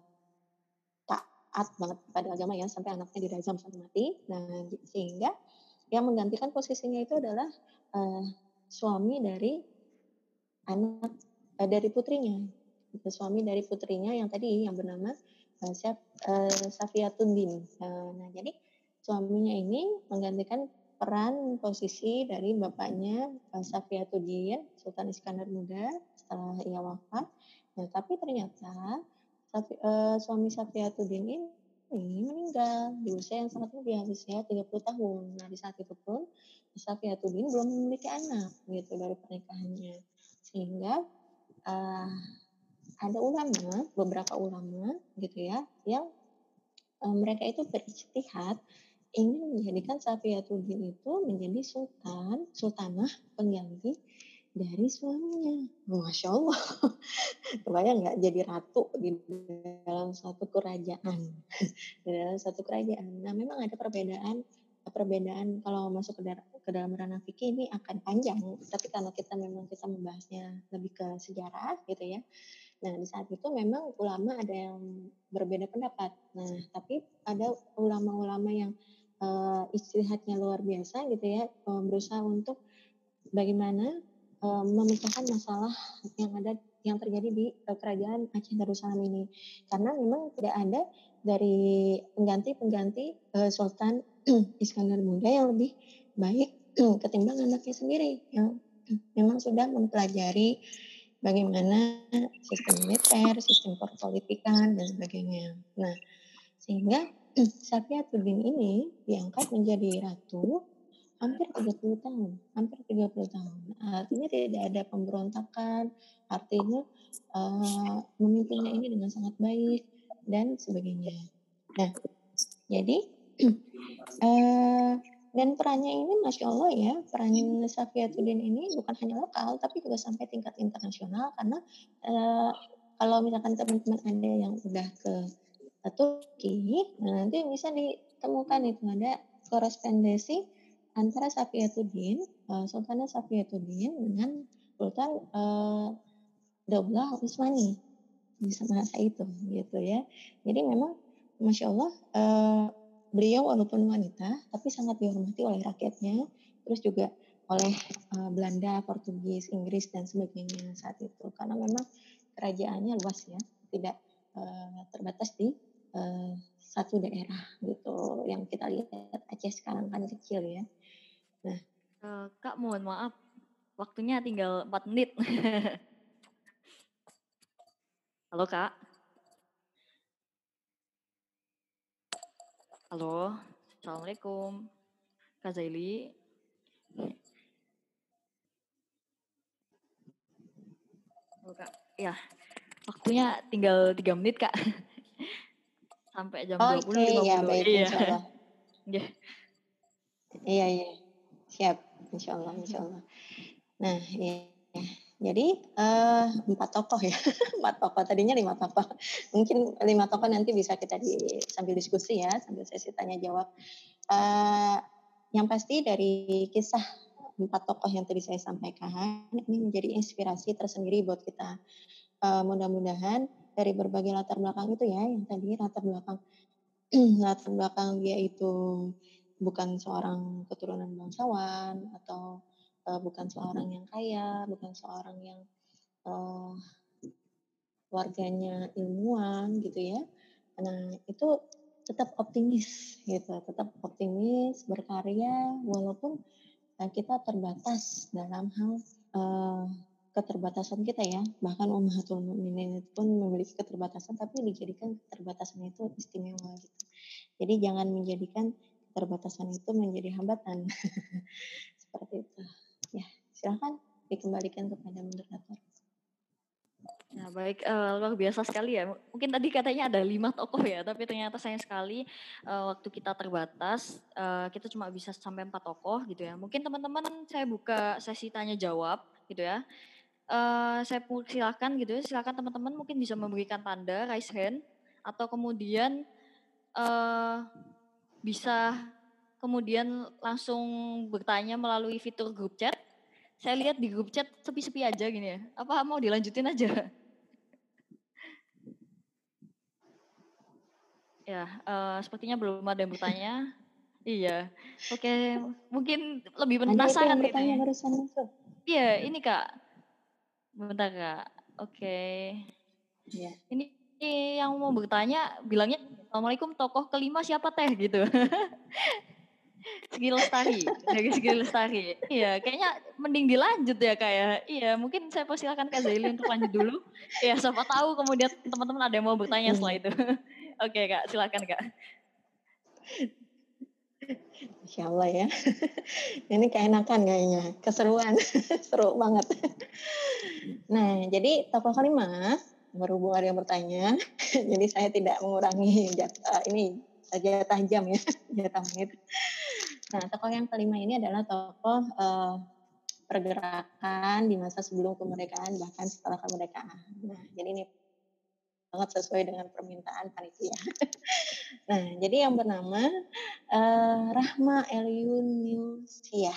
taat banget pada agama ya sampai anaknya dirajam sampai mati. Nah sehingga yang menggantikan posisinya itu adalah uh, suami dari anak uh, dari putrinya suami dari putrinya yang tadi yang bernama uh, Syaf, uh, Safiatuddin uh, nah jadi suaminya ini menggantikan peran posisi dari bapaknya uh, Safiatuddin Sultan Iskandar Muda setelah ia wafat. Nah, tapi ternyata Safi, uh, suami Safiatuddin ini meninggal di usia yang sangat muda, usia 30 tahun. Nah, di saat itu pun Safiatuddin belum memiliki anak gitu dari pernikahannya. Sehingga uh, ada ulama, beberapa ulama gitu ya, yang uh, mereka itu berijtihad ingin menjadikan Safiyatuddin itu menjadi sultan, sultanah pengganti dari suaminya. Masya Allah. Kebayang nggak jadi ratu di dalam satu kerajaan. di dalam satu kerajaan. Nah memang ada perbedaan perbedaan kalau masuk ke, ke dalam ranah fikih ini akan panjang tapi karena kita memang kita membahasnya lebih ke sejarah gitu ya nah di saat itu memang ulama ada yang berbeda pendapat nah tapi ada ulama-ulama yang uh, istirahatnya luar biasa gitu ya uh, berusaha untuk bagaimana memecahkan masalah yang ada yang terjadi di uh, kerajaan Aceh Darussalam ini karena memang tidak ada dari pengganti-pengganti uh, Sultan Iskandar Muda yang lebih baik ketimbang anaknya sendiri yang memang sudah mempelajari bagaimana sistem militer, sistem perpolitikan dan sebagainya. Nah, sehingga Safiatuddin ini diangkat menjadi ratu hampir 30 tahun, hampir 30 tahun. Artinya tidak ada pemberontakan, artinya uh, memimpinnya ini dengan sangat baik dan sebagainya. Nah, jadi uh, dan perannya ini masya Allah ya peran Safiatuddin ini bukan hanya lokal tapi juga sampai tingkat internasional karena uh, kalau misalkan teman-teman ada yang udah ke Turki, nanti bisa ditemukan itu ada korespondensi antara Safiatuddin, uh, Sultanah Safiatuddin dengan Sultan uh, Daulah Utsmani di masa itu gitu ya. Jadi memang masya Allah uh, beliau walaupun wanita tapi sangat dihormati oleh rakyatnya, terus juga oleh uh, Belanda, Portugis, Inggris dan sebagainya saat itu karena memang kerajaannya luas ya, tidak uh, terbatas di uh, satu daerah gitu yang kita lihat Aceh sekarang kan kecil ya. Nah, uh, Kak mohon maaf waktunya tinggal 4 menit. Halo Kak. Halo, Assalamualaikum. Kak Zaili. Halo, Kak. Ya, waktunya tinggal tiga menit, Kak. Sampai jam Oke, 20, 50. ya baik, Iya. Iya. Iya, iya. Siap, insya Allah, insya Allah. Nah, iya. Jadi eh, empat tokoh ya, empat tokoh. Tadinya lima tokoh. Mungkin lima tokoh nanti bisa kita di, sambil diskusi ya, sambil sesi tanya jawab. Eh, yang pasti dari kisah empat tokoh yang tadi saya sampaikan ini menjadi inspirasi tersendiri buat kita. Eh, mudah-mudahan dari berbagai latar belakang itu ya, yang tadi latar belakang latar belakang dia itu bukan seorang keturunan bangsawan atau uh, bukan seorang yang kaya, bukan seorang yang uh, warganya ilmuwan gitu ya. Nah itu tetap optimis gitu, tetap optimis berkarya walaupun uh, kita terbatas dalam hal uh, keterbatasan kita ya. Bahkan Ummahatul Mukminin pun memiliki keterbatasan tapi dijadikan keterbatasan itu istimewa gitu. Jadi jangan menjadikan keterbatasan itu menjadi hambatan. Seperti itu. Ya, silahkan dikembalikan kepada moderator. Nah, baik, uh, luar biasa sekali ya. Mungkin tadi katanya ada lima tokoh ya, tapi ternyata sayang sekali uh, waktu kita terbatas, uh, kita cuma bisa sampai empat tokoh gitu ya. Mungkin teman-teman saya buka sesi tanya jawab gitu ya. Uh, saya silakan gitu ya, silakan teman-teman mungkin bisa memberikan tanda raise hand atau kemudian uh, bisa kemudian langsung bertanya melalui fitur grup chat. Saya lihat di grup chat sepi-sepi aja gini ya. Apa mau dilanjutin aja? ya, uh, sepertinya belum ada yang bertanya. iya. Oke, okay. mungkin lebih penasaran gitu ya. Iya, ini Kak. Bentar Kak. Oke. Okay. Iya. Ini yang mau bertanya bilangnya Assalamualaikum tokoh kelima siapa teh gitu. Segi Lestari, dari Segi Lestari. Iya, kayaknya mending dilanjut ya kak ya. Iya, mungkin saya persilakan Kak Zaili untuk lanjut dulu. Iya, siapa tahu kemudian teman-teman ada yang mau bertanya setelah itu. Oke kak, silakan kak. Insya Allah ya. Ini keenakan kayaknya, keseruan, seru banget. Nah, jadi tokoh kelima berhubung ada yang bertanya, jadi saya tidak mengurangi jatah, ini jatah jam ya, jatah menit. Nah, tokoh yang kelima ini adalah tokoh uh, pergerakan di masa sebelum kemerdekaan bahkan setelah kemerdekaan. Nah, jadi ini sangat sesuai dengan permintaan panitia. nah, jadi yang bernama uh, Rahma Eliunusiah.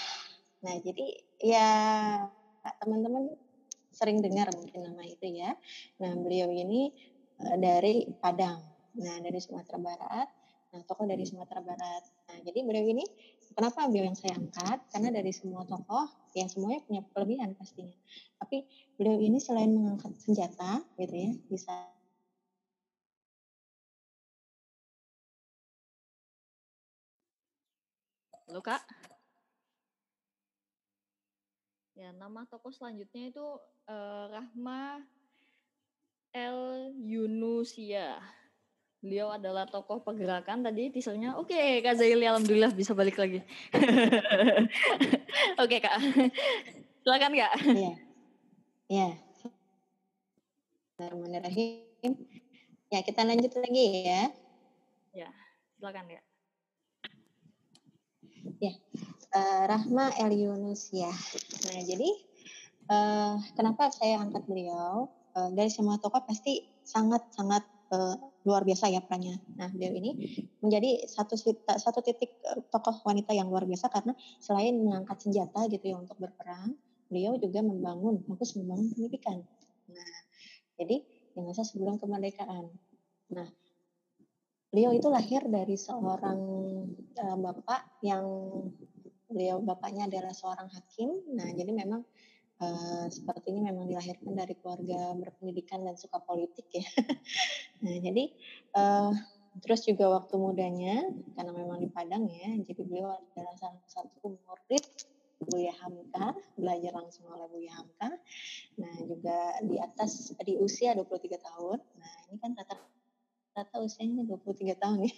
Nah, jadi ya teman-teman sering dengar mungkin nama itu ya. Nah, beliau ini uh, dari Padang. Nah, dari Sumatera Barat. Nah, tokoh dari Sumatera Barat. Nah, jadi beliau ini kenapa beliau yang saya angkat? Karena dari semua tokoh, ya semuanya punya kelebihan pastinya. Tapi beliau ini selain mengangkat senjata, gitu ya, bisa Halo Kak. Ya, nama tokoh selanjutnya itu uh, Rahma El Yunusia. Beliau adalah tokoh pergerakan tadi teasernya. Oke, okay, Kak Zaili alhamdulillah bisa balik lagi. Oke, okay, Kak. Silakan, Kak. Iya. Iya. Bismillahirrahmanirrahim. Ya, kita lanjut lagi ya. Ya, silakan, ya. Ya, Rahma El Yunus ya. Nah, jadi uh, kenapa saya angkat beliau? Uh, dari semua tokoh pasti sangat-sangat uh, luar biasa ya perannya. Nah, beliau ini menjadi satu satu titik tokoh wanita yang luar biasa karena selain mengangkat senjata gitu ya untuk berperang, beliau juga membangun, fokus membangun pendidikan. Nah, jadi di masa sebelum kemerdekaan. Nah, beliau itu lahir dari seorang uh, bapak yang beliau bapaknya adalah seorang hakim. Nah, jadi memang uh, sepertinya memang dilahirkan dari keluarga berpendidikan dan suka politik ya. nah, jadi uh, terus juga waktu mudanya karena memang di Padang ya, jadi beliau adalah salah satu murid Buya Hamka, belajar langsung oleh Buya Hamka. Nah, juga di atas di usia 23 tahun. Nah, ini kan rata rata-rata usianya 23 tahun ya.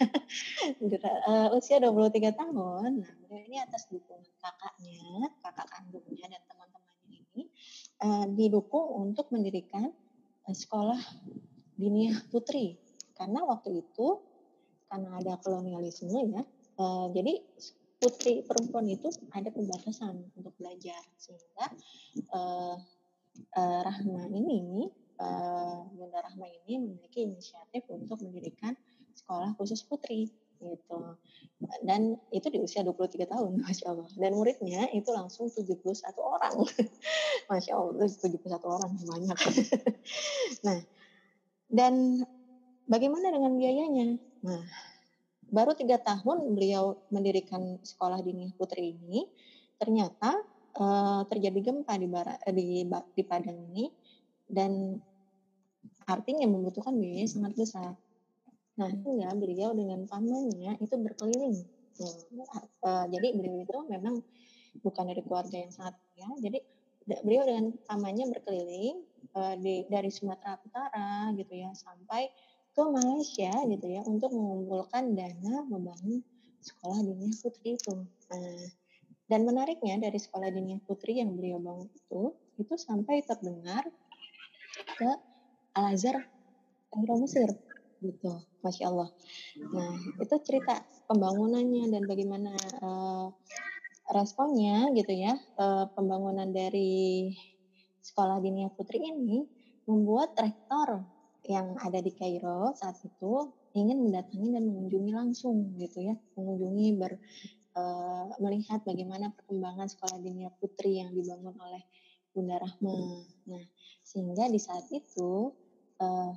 uh, usia 23 tahun. Nah, beliau ini atas dukungan kakaknya, kakak kandungnya dan teman-temannya ini uh, didukung untuk mendirikan uh, sekolah diniyah putri. Karena waktu itu karena ada kolonialisme ya, uh, jadi putri perempuan itu ada pembatasan untuk belajar sehingga uh, uh, Rahma ini uh, Bunda Rahma ini memiliki inisiatif untuk mendirikan sekolah khusus putri gitu. Dan itu di usia 23 tahun, Masya Allah. Dan muridnya itu langsung 71 orang. Masya Allah, 71 orang, banyak. nah, dan bagaimana dengan biayanya? Nah, baru tiga tahun beliau mendirikan sekolah dini putri ini, ternyata uh, terjadi gempa di, di, di Padang ini, dan artinya membutuhkan biaya sangat besar. Nah, ya beliau dengan pamannya itu berkeliling. uh, jadi beliau itu memang bukan dari keluarga yang sangat ya. Jadi beliau dengan pamannya berkeliling uh, di, dari Sumatera Utara gitu ya sampai ke Malaysia gitu ya untuk mengumpulkan dana membangun sekolah dunia putri itu. Nah, dan menariknya dari sekolah dunia putri yang beliau bangun itu itu sampai terdengar ke Al Azhar Kairo Mesir gitu masya Allah. Nah itu cerita pembangunannya dan bagaimana uh, responnya gitu ya uh, pembangunan dari sekolah dinia putri ini membuat rektor yang ada di Kairo saat itu ingin mendatangi dan mengunjungi langsung gitu ya mengunjungi ber uh, melihat bagaimana perkembangan sekolah dinia putri yang dibangun oleh Bunda Rahma. Nah, sehingga di saat itu uh,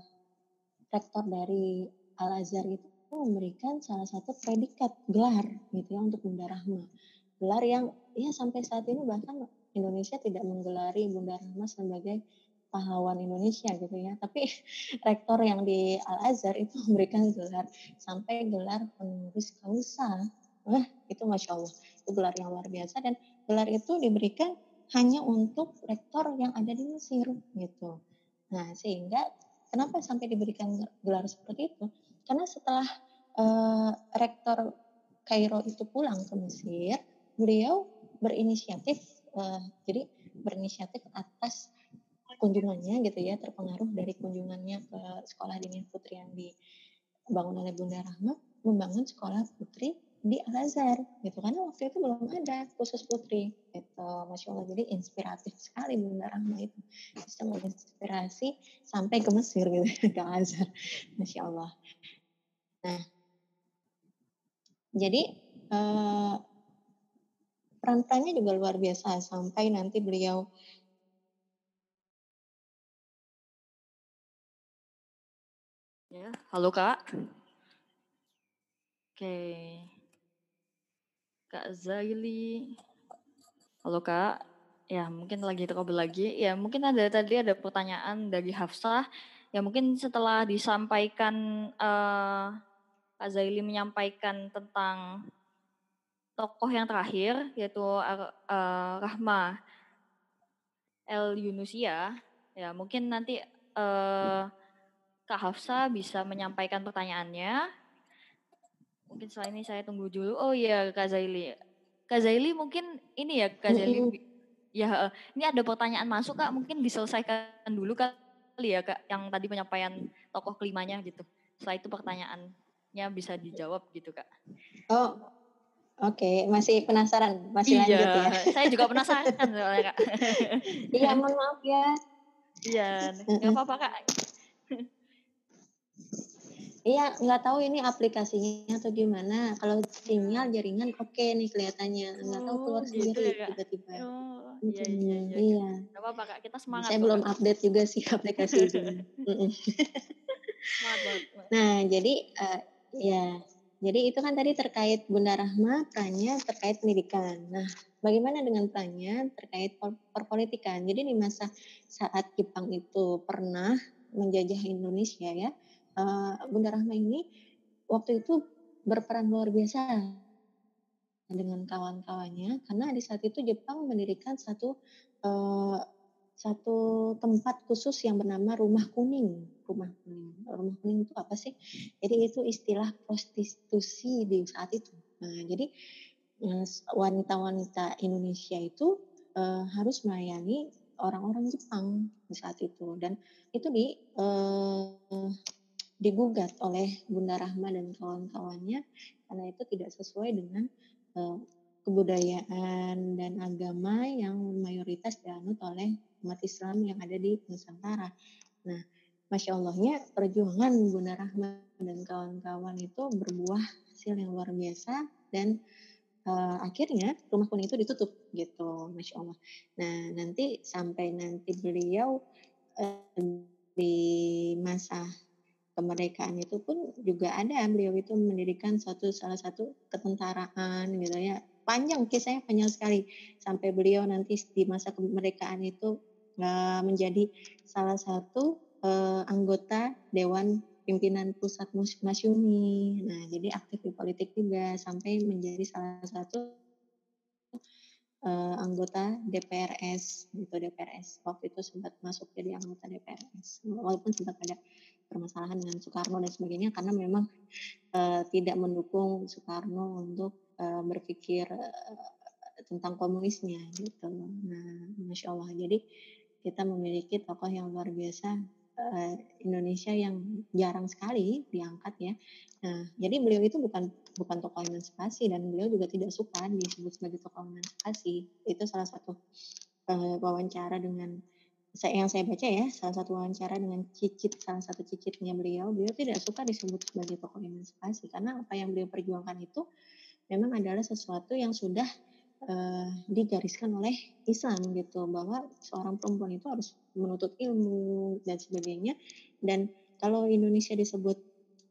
rektor dari Al Azhar itu memberikan salah satu predikat gelar gitu ya untuk Bunda Rahma. Gelar yang ya sampai saat ini bahkan Indonesia tidak menggelari Bunda Rahma sebagai pahlawan Indonesia gitu ya. Tapi rektor yang di Al Azhar itu memberikan gelar sampai gelar penulis kausa. Wah, itu masya Allah, itu gelar yang luar biasa dan gelar itu diberikan hanya untuk rektor yang ada di Mesir gitu. Nah, sehingga Kenapa sampai diberikan gelar seperti itu? Karena setelah uh, rektor Kairo itu pulang ke Mesir, beliau berinisiatif, uh, jadi berinisiatif atas kunjungannya gitu ya, terpengaruh dari kunjungannya ke sekolah dini putri yang dibangun oleh Bunda Rahma, membangun sekolah putri di Al Azhar gitu. Karena waktu itu belum ada khusus putri gitu. Masya Allah. Jadi inspiratif sekali Bunda Rahma itu. Bisa menginspirasi sampai ke Mesir gitu. Ke Al Azhar masya Allah. Nah. Jadi eh, juga luar biasa. Sampai nanti beliau ya halo kak. Oke. okay. Kak Zaili. Halo Kak. Ya mungkin lagi terkabel lagi. Ya mungkin ada tadi ada pertanyaan dari Hafsah. Ya mungkin setelah disampaikan uh, Kak Zaili menyampaikan tentang tokoh yang terakhir yaitu uh, Rahma El Yunusia. Ya mungkin nanti uh, Kak Hafsah bisa menyampaikan pertanyaannya mungkin setelah ini saya tunggu dulu. Oh iya Kak Zaili. Kak Zaili mungkin ini ya Kak Zaili. Ya ini ada pertanyaan masuk Kak mungkin diselesaikan dulu kali ya Kak yang tadi penyampaian tokoh kelimanya gitu. Setelah itu pertanyaannya bisa dijawab gitu Kak. Oh Oke, okay. masih penasaran, masih iya, lanjut ya. Saya juga penasaran soalnya kak. Iya, mohon maaf ya. Iya, nggak apa-apa kak. Iya, nggak tahu ini aplikasinya atau gimana. Kalau sinyal jaringan oke okay nih kelihatannya. Nggak tahu keluar oh, gitu sendiri ya, tiba-tiba. Oh, iya, iya, iya. iya. Gak apa-apa, Kak. Kita semangat. Saya belum update juga sih aplikasi itu. semangat banget. Nah, jadi uh, ya, jadi itu kan tadi terkait Bunda Rahma, perannya terkait pendidikan. Nah, bagaimana dengan perannya terkait perpolitikan? Jadi di masa saat Jepang itu pernah menjajah Indonesia ya, uh, Bunda Rahma ini waktu itu berperan luar biasa dengan kawan-kawannya karena di saat itu Jepang mendirikan satu uh, satu tempat khusus yang bernama rumah kuning. Rumah kuning. Rumah kuning itu apa sih? Jadi itu istilah prostitusi di saat itu. Nah, jadi eh, wanita-wanita Indonesia itu harus melayani orang-orang Jepang di saat itu dan itu di digugat oleh Bunda Rahma dan kawan-kawannya karena itu tidak sesuai dengan uh, kebudayaan dan agama yang mayoritas dianut oleh umat Islam yang ada di Nusantara. Nah, masya Allahnya perjuangan Bunda Rahma dan kawan-kawan itu berbuah hasil yang luar biasa dan uh, akhirnya rumah kuning itu ditutup gitu, masya Allah. Nah, nanti sampai nanti beliau uh, di masa kemerdekaan itu pun juga ada. Beliau itu mendirikan suatu salah satu ketentaraan gitu ya. Panjang kisahnya panjang sekali. Sampai beliau nanti di masa kemerdekaan itu menjadi salah satu uh, anggota Dewan Pimpinan Pusat Masyumi. Nah, jadi aktif di politik juga sampai menjadi salah satu uh, anggota DPRS gitu. DPRS waktu itu sempat masuk jadi anggota DPRS walaupun sempat ada permasalahan dengan Soekarno dan sebagainya karena memang uh, tidak mendukung Soekarno untuk uh, berpikir uh, tentang komunisnya gitu. Nah, masya Allah. Jadi kita memiliki tokoh yang luar biasa uh, Indonesia yang jarang sekali diangkat ya. Nah, jadi beliau itu bukan bukan tokoh emansipasi dan beliau juga tidak suka disebut sebagai tokoh emansipasi. Itu salah satu uh, wawancara dengan saya yang saya baca ya salah satu wawancara dengan cicit salah satu cicitnya beliau beliau tidak suka disebut sebagai tokoh emansipasi karena apa yang beliau perjuangkan itu memang adalah sesuatu yang sudah uh, digariskan oleh Islam gitu bahwa seorang perempuan itu harus menuntut ilmu dan sebagainya. Dan kalau Indonesia disebut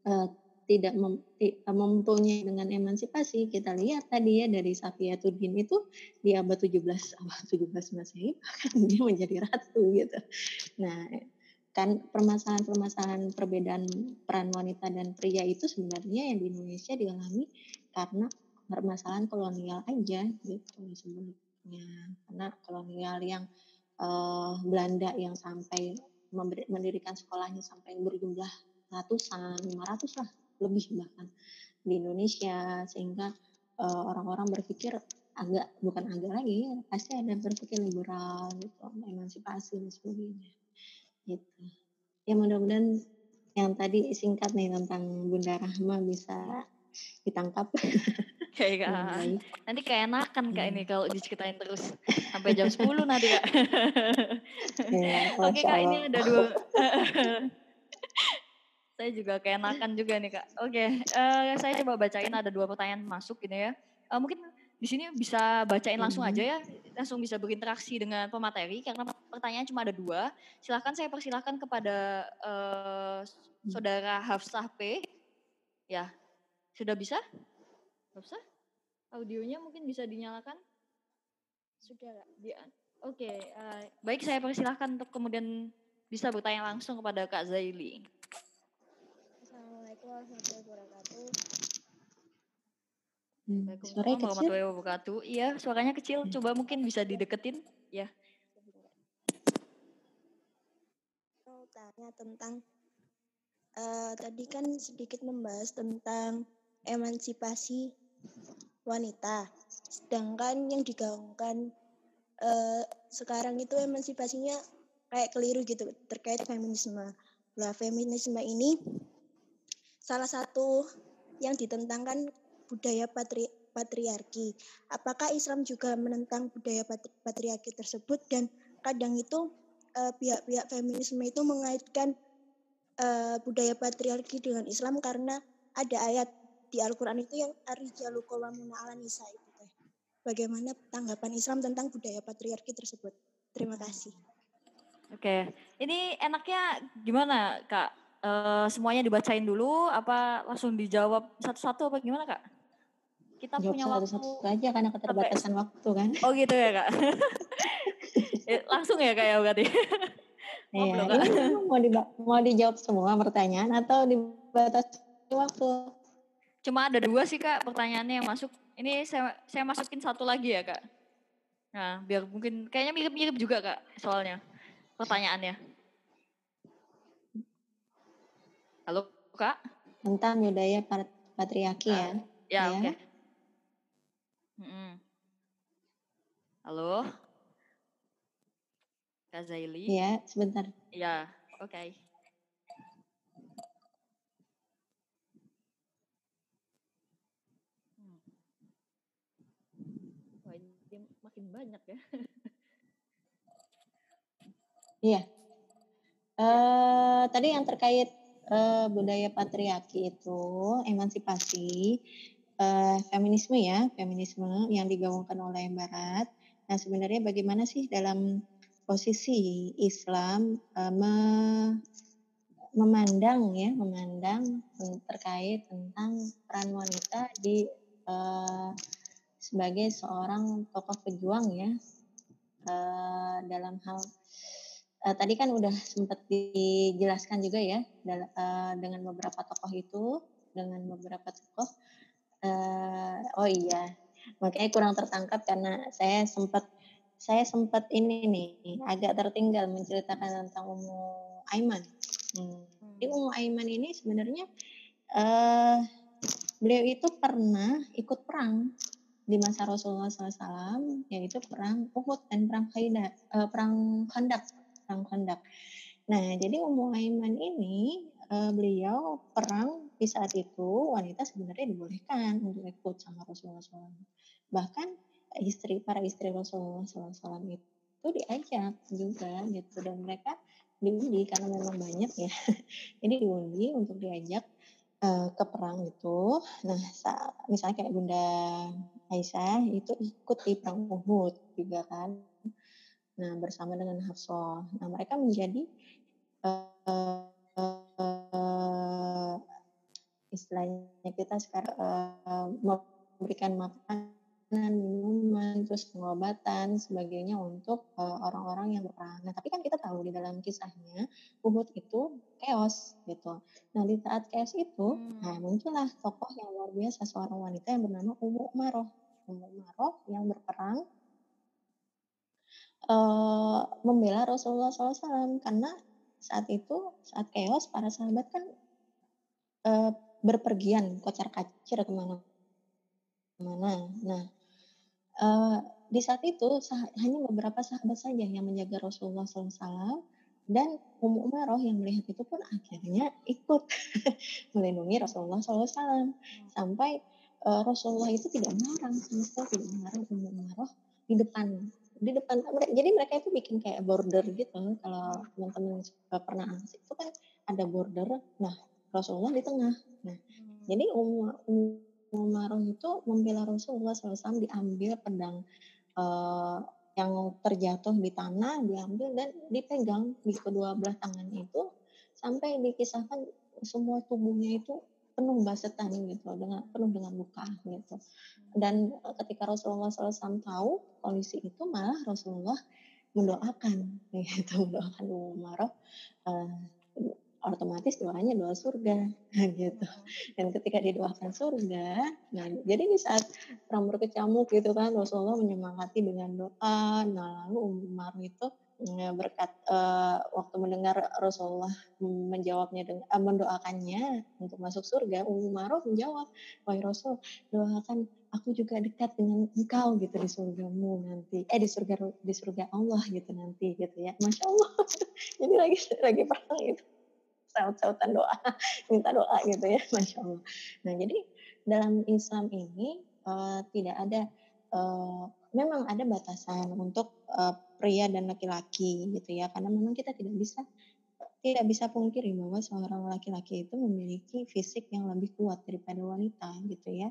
uh, tidak mem, mempunyai dengan emansipasi. Kita lihat tadi ya dari Safiatuddin itu di abad 17 abad 17 Masehi bahkan dia menjadi ratu gitu. Nah, kan permasalahan-permasalahan perbedaan peran wanita dan pria itu sebenarnya yang di Indonesia dialami karena permasalahan kolonial aja gitu sebenarnya. Karena kolonial yang uh, Belanda yang sampai mendirikan sekolahnya sampai berjumlah ratusan, 500 lah lebih bahkan di Indonesia sehingga uh, orang-orang berpikir agak bukan agak lagi pasti ada berpikir liberal gitu emansipasi dan sebagainya gitu ya mudah-mudahan yang tadi singkat nih tentang Bunda Rahma bisa ditangkap Kayak kak. Nanti kayak enakan kak ini kalau diceritain terus sampai jam 10 nanti kak. ya, Oke kak ini ada dua. Saya juga kayak enakan juga nih kak. Oke, uh, saya coba bacain ada dua pertanyaan masuk ini ya. Uh, mungkin di sini bisa bacain langsung aja ya, langsung bisa berinteraksi dengan pemateri karena pertanyaan cuma ada dua. Silahkan saya persilahkan kepada uh, saudara Hafsah P. Ya, sudah bisa? Bisa? Audionya mungkin bisa dinyalakan? Sudah Dia. Oke, okay, uh, eh, baik saya persilahkan untuk kemudian bisa bertanya langsung kepada Kak Zaili. Assalamualaikum warahmatullahi wabarakatuh. Hmm, suaranya kecil. warahmatullahi wabarakatuh. Iya, suaranya kecil. Hmm. Coba mungkin bisa dideketin. Ya. Mau tanya tentang uh, tadi kan sedikit membahas tentang emansipasi wanita. Sedangkan yang digaungkan uh, sekarang itu emansipasinya kayak keliru gitu terkait feminisme. Lah feminisme ini salah satu yang ditentangkan budaya patri, patriarki. Apakah Islam juga menentang budaya patri, patriarki tersebut dan kadang itu eh, pihak-pihak uh, feminisme itu mengaitkan uh, budaya patriarki dengan Islam karena ada ayat di Al-Quran itu yang arijalu qawamuna ala nisa itu teh. Bagaimana tanggapan Islam tentang budaya patriarki tersebut? Terima kasih. Oke, ini enaknya gimana kak? E, semuanya dibacain dulu, apa langsung dijawab satu-satu apa gimana kak? Kita Jawab punya waktu satu aja karena keterbatasan waktu kan. Oh gitu ya kak. Eh, langsung ya kak ya berarti. Oh, iya, ini mau, di, mau dijawab semua pertanyaan atau dibatasi waktu? Cuma ada dua sih kak pertanyaannya yang masuk. Ini saya saya masukin satu lagi ya kak. Nah biar mungkin kayaknya mirip-mirip juga kak soalnya. pertanyaannya. Halo, Kak? Tentang budaya patriarki ya. Ya, Ya. oke. Mm-mm. Halo? Kak Zaili? Ya, sebentar. Ya, oke. Hmm. Wah, ini makin banyak ya. Iya. Eh tadi yang terkait eh, budaya patriarki itu emansipasi eh, feminisme ya, feminisme yang digaungkan oleh Barat. Nah sebenarnya bagaimana sih dalam posisi Islam eh, me- memandang ya, memandang terkait tentang peran wanita di eh, sebagai seorang tokoh pejuang ya eh, dalam hal eh, tadi kan udah sempat dijelaskan juga ya dal- eh, dengan beberapa tokoh itu dengan beberapa tokoh eh, oh iya makanya kurang tertangkap karena saya sempat saya sempat ini nih agak tertinggal menceritakan tentang Ummu Aiman. Hmm. Jadi Ummu Aiman ini sebenarnya eh beliau itu pernah ikut perang di masa Rasulullah SAW yaitu perang Uhud dan perang Khaida, eh, perang Khandak, perang Khandak. Nah, jadi Ummu Aiman ini eh, beliau perang di saat itu wanita sebenarnya dibolehkan untuk ikut sama Rasulullah SAW. Bahkan istri para istri Rasulullah SAW itu diajak juga gitu dan mereka diundi karena memang banyak ya. Jadi diundi untuk diajak eh, ke perang itu. Nah, sa- misalnya kayak Bunda Aisyah itu ikut di perang Uhud juga kan. Nah, bersama dengan Hafsah. Nah, mereka menjadi eh, eh, istilahnya kita sekarang eh, memberikan makanan, minuman, terus pengobatan, sebagainya untuk eh, orang-orang yang berperang. Nah, tapi kan kita tahu di dalam kisahnya Uhud itu chaos gitu. Nah, di saat chaos itu, Hmm. nah muncullah tokoh yang luar biasa seorang wanita yang bernama Ummu Umaroh. Ummu Umaroh yang berperang eh membela Rasulullah SAW karena saat itu saat chaos para sahabat kan eh, berpergian kocar kacir ke mana-mana. Nah eh, di saat itu sah- hanya beberapa sahabat saja yang menjaga Rasulullah SAW dan Ummu Umaroh yang melihat itu pun akhirnya ikut melindungi Rasulullah SAW sampai eh, Rasulullah itu tidak melarang sama sekali tidak melarang Ummu Umaroh di depan di depan jadi mereka itu bikin kayak border gitu. Kalau teman-teman pernah asik itu kan ada border. Nah Rasulullah di tengah. Nah Hmm. jadi Ummu Umaroh itu membela Rasulullah SAW diambil pedang eh, yang terjatuh di tanah diambil dan dipegang di kedua belah tangan itu. Sampai dikisahkan semua tubuhnya itu penuh basetan gitu dengan penuh dengan luka gitu. Dan eh, ketika Rasulullah SAW tahu kondisi itu malah Rasulullah mendoakan gitu mendoakan Ummu Umaroh eh, otomatis doanya doa surga gitu. Dan ketika didoakan surga nah jadi di saat perang berkecamuk gitu kan Rasulullah menyemangati dengan doa nah lalu Umar itu berkat eh, waktu mendengar Rasulullah menjawabnya dengan eh, mendoakannya untuk masuk surga Umar menjawab wahai Rasul doakan aku juga dekat dengan engkau gitu di surgamu nanti. Eh di surga di surga Allah gitu nanti gitu ya. Masya Allah. Jadi lagi lagi perang itu saut-sautan doa, minta doa gitu ya, masya Allah. Nah jadi dalam Islam ini uh, tidak ada, uh, memang ada batasan untuk uh, pria dan laki-laki gitu ya, karena memang kita tidak bisa tidak bisa pungkiri bahwa seorang laki-laki itu memiliki fisik yang lebih kuat daripada wanita gitu ya.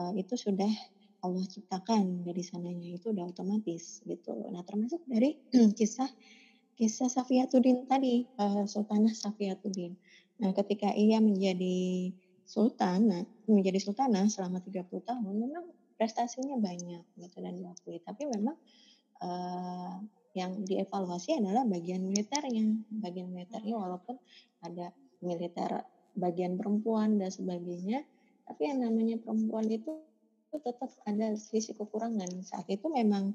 Uh, itu sudah Allah ciptakan dari sananya itu udah otomatis gitu. Nah termasuk dari kisah kisah Safiyatuddin tadi, uh, Sultanah Safiyatuddin. Nah, ketika ia menjadi sultanah, menjadi sultanah selama 30 tahun, memang prestasinya banyak gitu dan diakui. Tapi memang uh, yang dievaluasi adalah bagian militernya. Bagian militernya walaupun ada militer bagian perempuan dan sebagainya, tapi yang namanya perempuan itu tetap ada sisi kekurangan. Saat itu memang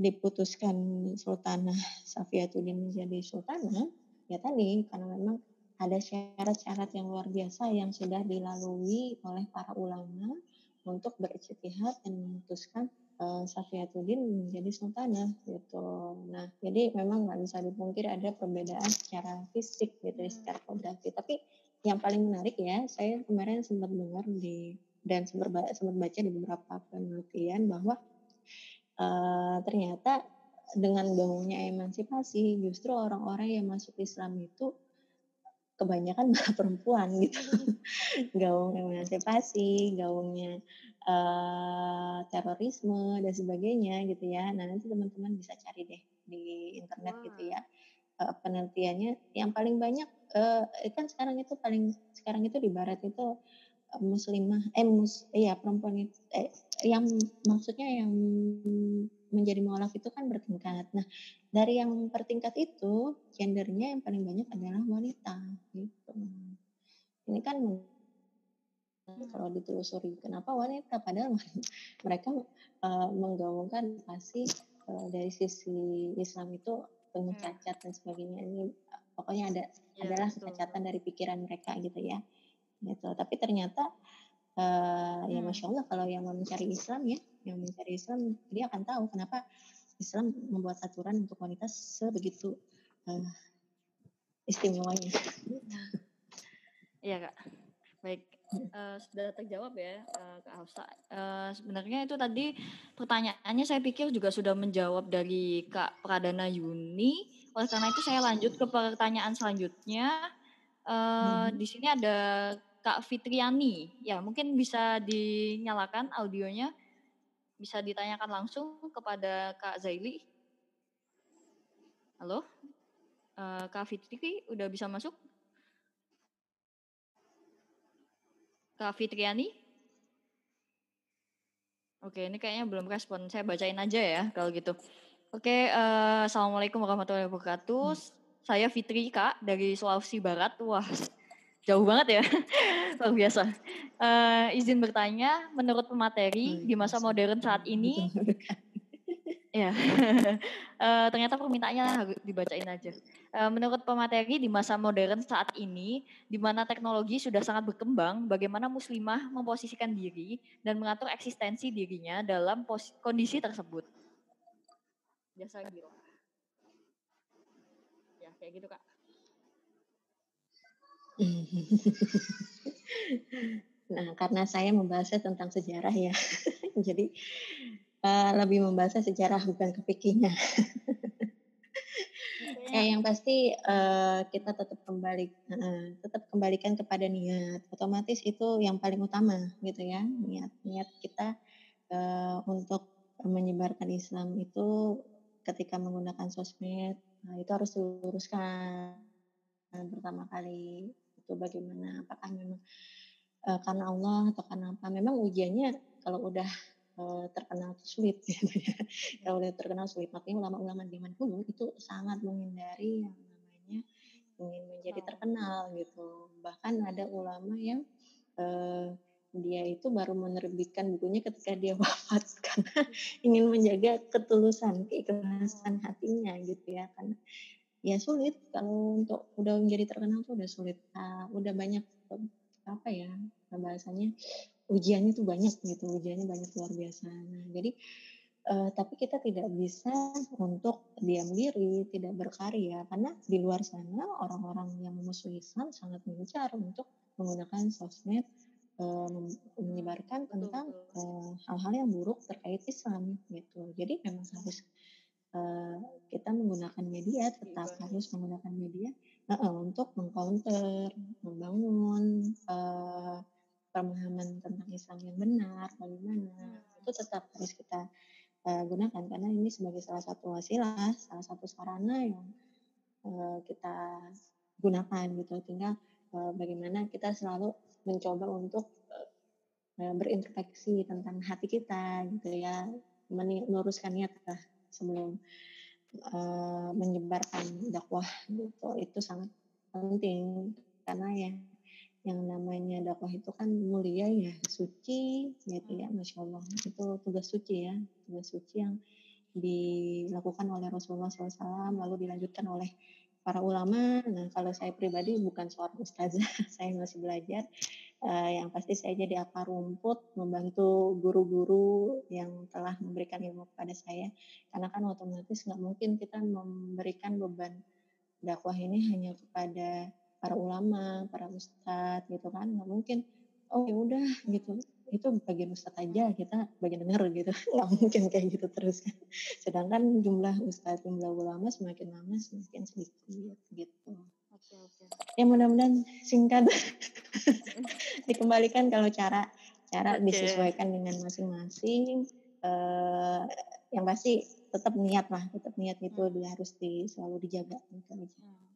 diputuskan Sultanah Safiatuddin menjadi sultanah ya tadi karena memang ada syarat-syarat yang luar biasa yang sudah dilalui oleh para ulama untuk berijtihad dan memutuskan uh, Safiatuddin menjadi sultanah gitu. Nah, jadi memang nggak bisa dipungkiri ada perbedaan secara fisik gitu, hmm. secara kodrati. Tapi yang paling menarik ya, saya kemarin sempat dengar di dan sempat baca di beberapa penelitian bahwa uh, ternyata dengan gaungnya emansipasi justru orang-orang yang masuk Islam itu kebanyakan perempuan gitu gaung emansipasi gaungnya uh, terorisme dan sebagainya gitu ya nah nanti teman-teman bisa cari deh di internet wow. gitu ya uh, penelitiannya yang paling banyak uh, kan sekarang itu paling sekarang itu di barat itu muslimah eh mus ya perempuan itu eh, yang maksudnya yang menjadi mualaf itu kan bertingkat. Nah, dari yang bertingkat itu gendernya yang paling banyak adalah wanita gitu. Ini kan kalau ditelusuri kenapa wanita? Padahal mereka uh, menggaungkan pasti uh, dari sisi Islam itu penuh hmm. cacat dan sebagainya. Ini pokoknya ada ya, adalah kecacatan dari pikiran mereka gitu ya gitu. Tapi ternyata uh, ya masya Allah kalau yang mau mencari Islam ya yang mencari Islam dia akan tahu kenapa Islam membuat aturan untuk wanita sebegitu uh, istimewanya. Iya kak, baik uh, sudah terjawab ya uh, kak Hafsa. Uh, sebenarnya itu tadi pertanyaannya saya pikir juga sudah menjawab dari kak Pradana Yuni. Oleh karena itu saya lanjut ke pertanyaan selanjutnya. Uh, hmm. Di sini ada Kak Fitriani. Ya, mungkin bisa dinyalakan audionya. Bisa ditanyakan langsung kepada Kak Zaili. Halo? Uh, Kak Fitri udah bisa masuk? Kak Fitriani? Oke, ini kayaknya belum respon. Saya bacain aja ya kalau gitu. Oke, uh, Assalamualaikum warahmatullahi wabarakatuh. Hmm. Saya Fitri, Kak, dari Sulawesi Barat. Wah, jauh banget ya luar biasa uh, izin bertanya menurut pemateri hmm, di masa modern saat ini ya uh, ternyata permintaannya harus dibacain aja. Uh, menurut pemateri di masa modern saat ini di mana teknologi sudah sangat berkembang bagaimana muslimah memposisikan diri dan mengatur eksistensi dirinya dalam kondisi tersebut? Jasa gila ya kayak gitu kak. Nah, karena saya membahasnya tentang sejarah ya, jadi uh, lebih membahasnya sejarah bukan kepikinya. Ya, yang pasti uh, kita tetap kembali, uh, tetap kembalikan kepada niat. Otomatis itu yang paling utama, gitu ya, niat niat kita uh, untuk menyebarkan Islam itu ketika menggunakan sosmed, nah itu harus diluruskan pertama kali itu bagaimana apakah memang uh, karena Allah atau karena apa memang ujiannya kalau udah uh, terkenal sulit gitu ya. Kalau udah terkenal sulit makanya ulama-ulama zaman dulu itu sangat menghindari yang namanya ingin menjadi terkenal. gitu. Bahkan ada ulama yang uh, dia itu baru menerbitkan bukunya ketika dia wafat karena ingin menjaga ketulusan keikhlasan hatinya gitu ya. Karena ya sulit. Kalau untuk udah menjadi terkenal tuh udah sulit. Uh, udah banyak apa ya bahasanya ujiannya tuh banyak gitu ujiannya banyak luar biasa. Nah jadi uh, tapi kita tidak bisa untuk diam diri tidak berkarya karena di luar sana orang-orang yang memusuhi Islam sangat mengejar untuk menggunakan sosmed uh, menyebarkan tentang hal-hal uh, yang buruk terkait Islam gitu. Jadi memang harus uh, kita menggunakan media tetap harus menggunakan media uh, untuk mengcounter, membangun uh, pemahaman tentang Islam yang benar, bagaimana hmm. itu tetap harus kita uh, gunakan karena ini sebagai salah satu wasilah, salah satu sarana yang uh, kita gunakan gitu. Tinggal uh, bagaimana kita selalu mencoba untuk uh, berintrospeksi tentang hati kita gitu ya, meluruskan niat lah sebelum uh, menyebarkan dakwah gitu itu sangat penting karena ya yang namanya dakwah itu kan mulia ya suci gitu ya masya Allah itu tugas suci ya tugas suci yang dilakukan oleh Rasulullah SAW lalu dilanjutkan oleh para ulama. Nah, kalau saya pribadi bukan seorang ustazah, saya masih belajar. Uh, yang pasti saya jadi akar rumput, membantu guru-guru yang telah memberikan ilmu kepada saya. Karena kan otomatis nggak mungkin kita memberikan beban dakwah ini hanya kepada para ulama, para ustadz gitu kan, nggak mungkin. Oh ya udah gitu, itu bagian ustadz aja kita bagian denger gitu nggak mungkin kayak gitu terus sedangkan jumlah ustadz jumlah ulama semakin lama semakin sedikit gitu oke oke ya mudah-mudahan singkat dikembalikan kalau cara cara okay. disesuaikan dengan masing-masing uh, yang pasti tetap niat lah tetap niat itu hmm. dia harus di, selalu dijaga gitu aja. Hmm.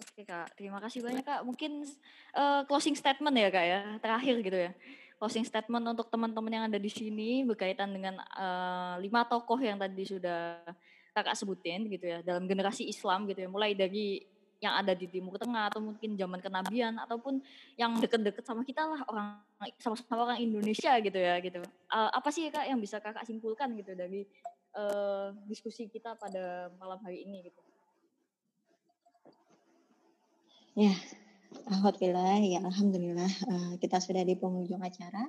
Oke kak, terima kasih banyak kak. Mungkin uh, closing statement ya kak ya, terakhir gitu ya. Closing statement untuk teman-teman yang ada di sini berkaitan dengan uh, lima tokoh yang tadi sudah kakak sebutin gitu ya dalam generasi Islam gitu ya. Mulai dari yang ada di Timur Tengah atau mungkin zaman kenabian ataupun yang deket-deket sama kita lah orang sama-sama orang Indonesia gitu ya gitu. Uh, apa sih kak yang bisa kakak simpulkan gitu dari uh, diskusi kita pada malam hari ini gitu ya Alhamdulillah, ya Alhamdulillah uh, kita sudah di penghujung acara.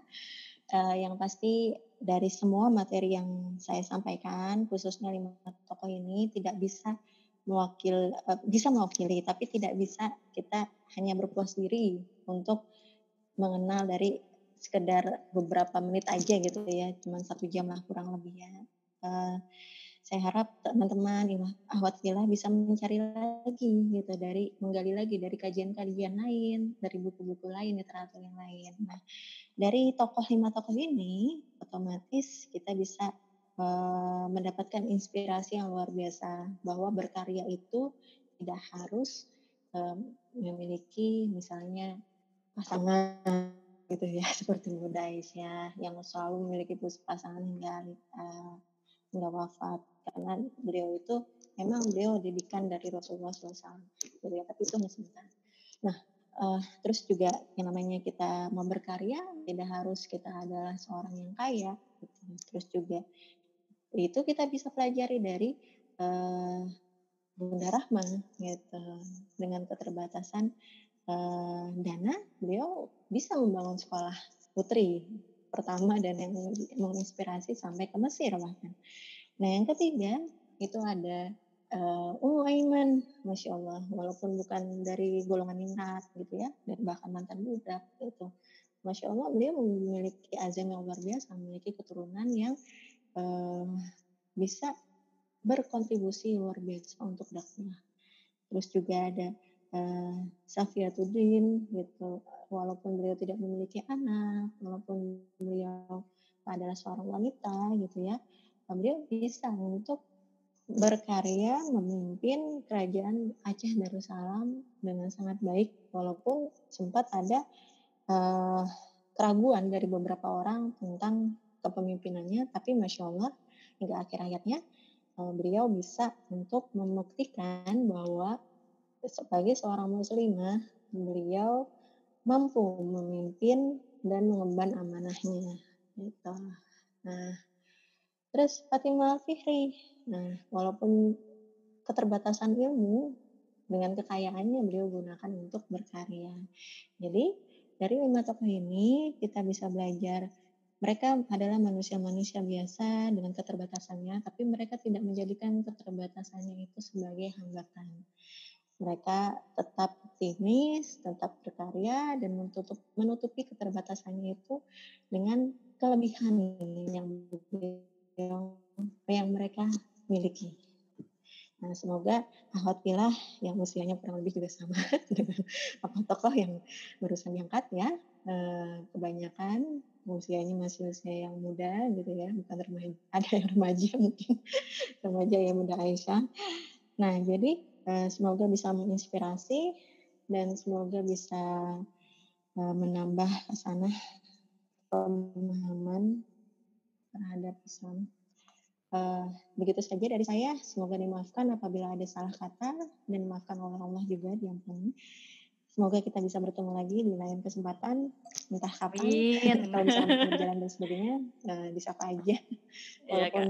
Uh, yang pasti dari semua materi yang saya sampaikan, khususnya lima tokoh ini tidak bisa mewakil, uh, bisa mewakili, tapi tidak bisa kita hanya berpuas diri untuk mengenal dari sekedar beberapa menit aja gitu ya, cuma satu jam lah kurang lebih ya. Saya harap teman-teman ahwat filah bisa mencari lagi gitu dari menggali lagi dari kajian-kajian lain, dari buku-buku lain, literatur yang lain. Nah, dari tokoh lima tokoh ini otomatis kita bisa uh, mendapatkan inspirasi yang luar biasa bahwa berkarya itu tidak harus um, memiliki misalnya pasangan gitu ya seperti Buddha Aisyah yang selalu memiliki pasangan hingga uh, hingga wafat karena beliau itu memang beliau didikan dari Rasulullah SAW gitu ya tapi itu sebentar. Nah uh, terus juga yang namanya kita mau berkarya tidak harus kita adalah seorang yang kaya. Gitu. terus juga itu kita bisa pelajari dari uh, Bunda Rahma gitu. Dengan keterbatasan uh, dana beliau bisa membangun sekolah putri pertama dan yang menginspirasi sampai ke Mesir bahkan Nah yang ketiga itu ada uh, Aiman, masya Allah, walaupun bukan dari golongan ningrat gitu ya, dan bahkan mantan budak gitu. Masya Allah beliau memiliki azam yang luar biasa, memiliki keturunan yang uh, bisa berkontribusi luar biasa untuk dakwah. Terus juga ada uh, Safiatuddin gitu, walaupun beliau tidak memiliki anak, walaupun beliau adalah seorang wanita gitu ya, beliau bisa untuk berkarya memimpin kerajaan Aceh Darussalam dengan sangat baik walaupun sempat ada uh, keraguan dari beberapa orang tentang kepemimpinannya tapi masya Allah hingga akhir hayatnya uh, beliau bisa untuk membuktikan bahwa sebagai seorang muslimah beliau mampu memimpin dan mengemban amanahnya gitu. Nah, Terus Fatimah Fihri. Nah, walaupun keterbatasan ilmu, dengan kekayaannya beliau gunakan untuk berkarya. Jadi, dari lima tokoh ini kita bisa belajar mereka adalah manusia-manusia biasa dengan keterbatasannya, tapi mereka tidak menjadikan keterbatasannya itu sebagai hambatan. Mereka tetap optimis, tetap berkarya, dan menutup, menutupi keterbatasannya itu dengan kelebihan yang yang yang mereka miliki. Nah, semoga Ahwatilah yang usianya kurang lebih juga sama dengan apa tokoh yang barusan diangkat ya. Eh, kebanyakan usianya masih usia yang muda gitu ya, bukan remaja. Ada yang remaja mungkin, remaja yang muda Aisyah. Nah, jadi eh, semoga bisa menginspirasi dan semoga bisa eh, menambah sana pemahaman terhadap Islam. Uh, begitu saja dari saya. Semoga dimaafkan apabila ada salah kata dan dimaafkan oleh Allah juga diampuni. Semoga kita bisa bertemu lagi di lain kesempatan, entah kapan, kalau misalkan berjalan dan sebagainya, uh, disapa aja. Iya. Walaupun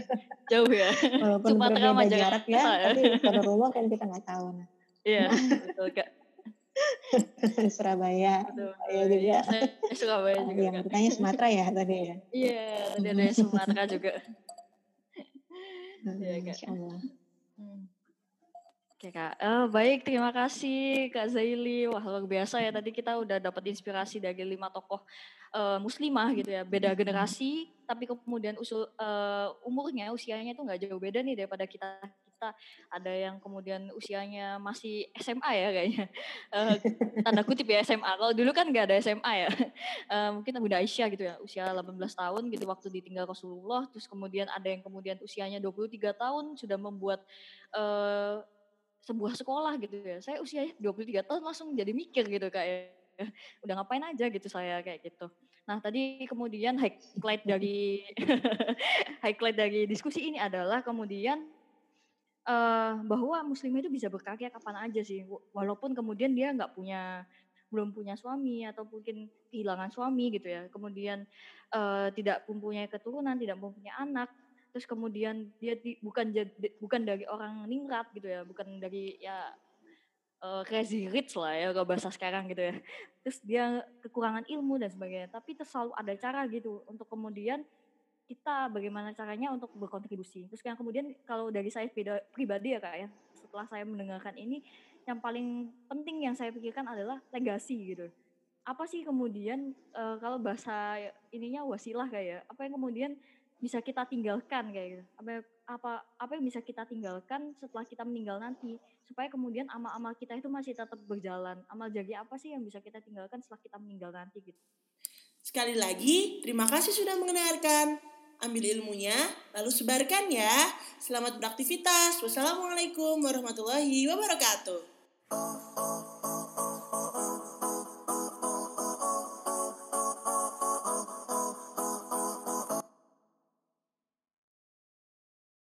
Jauh ya. walaupun sama berbeda jarak ya, ya. tapi kodarullah kan kita nggak tahu. Nah, Iya, betul Kak. Surabaya, Aduh, saya juga. iya, saya Surabaya juga yang Kak. bertanya Sumatera ya tadi ya. Iya, tadi ada Sumatera juga. Iya, Kak. Hmm. Oke kak, Eh, baik terima kasih kak Zaili. Wah luar biasa ya tadi kita udah dapat inspirasi dari lima tokoh eh, muslimah gitu ya, beda generasi, tapi kemudian usul eh, umurnya usianya itu nggak jauh beda nih daripada kita kita. Ada yang kemudian usianya masih SMA ya kayaknya, Eh, tanda kutip ya SMA. Kalau dulu kan nggak ada SMA ya, Eh, mungkin Bunda Aisyah gitu ya, usia 18 tahun gitu waktu ditinggal Rasulullah, terus kemudian ada yang kemudian usianya 23 tahun sudah membuat eh, sebuah sekolah gitu ya. Saya usianya 23 tahun langsung jadi mikir gitu Kak ya. Udah ngapain aja gitu saya kayak gitu. Nah, tadi kemudian highlight dari highlight dari diskusi ini adalah kemudian eh, bahwa muslimah itu bisa berkarya kapan aja sih. Walaupun kemudian dia nggak punya belum punya suami atau mungkin kehilangan suami gitu ya. Kemudian eh, tidak mempunyai keturunan, tidak mempunyai anak, terus kemudian dia di, bukan jadi bukan dari orang ningrat gitu ya bukan dari ya uh, crazy rich lah ya kalau bahasa sekarang gitu ya terus dia kekurangan ilmu dan sebagainya tapi terus selalu ada cara gitu untuk kemudian kita bagaimana caranya untuk berkontribusi terus yang kemudian kalau dari saya pribadi ya kak ya setelah saya mendengarkan ini yang paling penting yang saya pikirkan adalah legasi gitu apa sih kemudian uh, kalau bahasa ininya wasilah kayak apa yang kemudian bisa kita tinggalkan kayak gitu. Apa apa apa yang bisa kita tinggalkan setelah kita meninggal nanti supaya kemudian amal-amal kita itu masih tetap berjalan. Amal jagi apa sih yang bisa kita tinggalkan setelah kita meninggal nanti gitu. Sekali lagi, terima kasih sudah mendengarkan ambil ilmunya, lalu sebarkan ya. Selamat beraktivitas. Wassalamualaikum warahmatullahi wabarakatuh.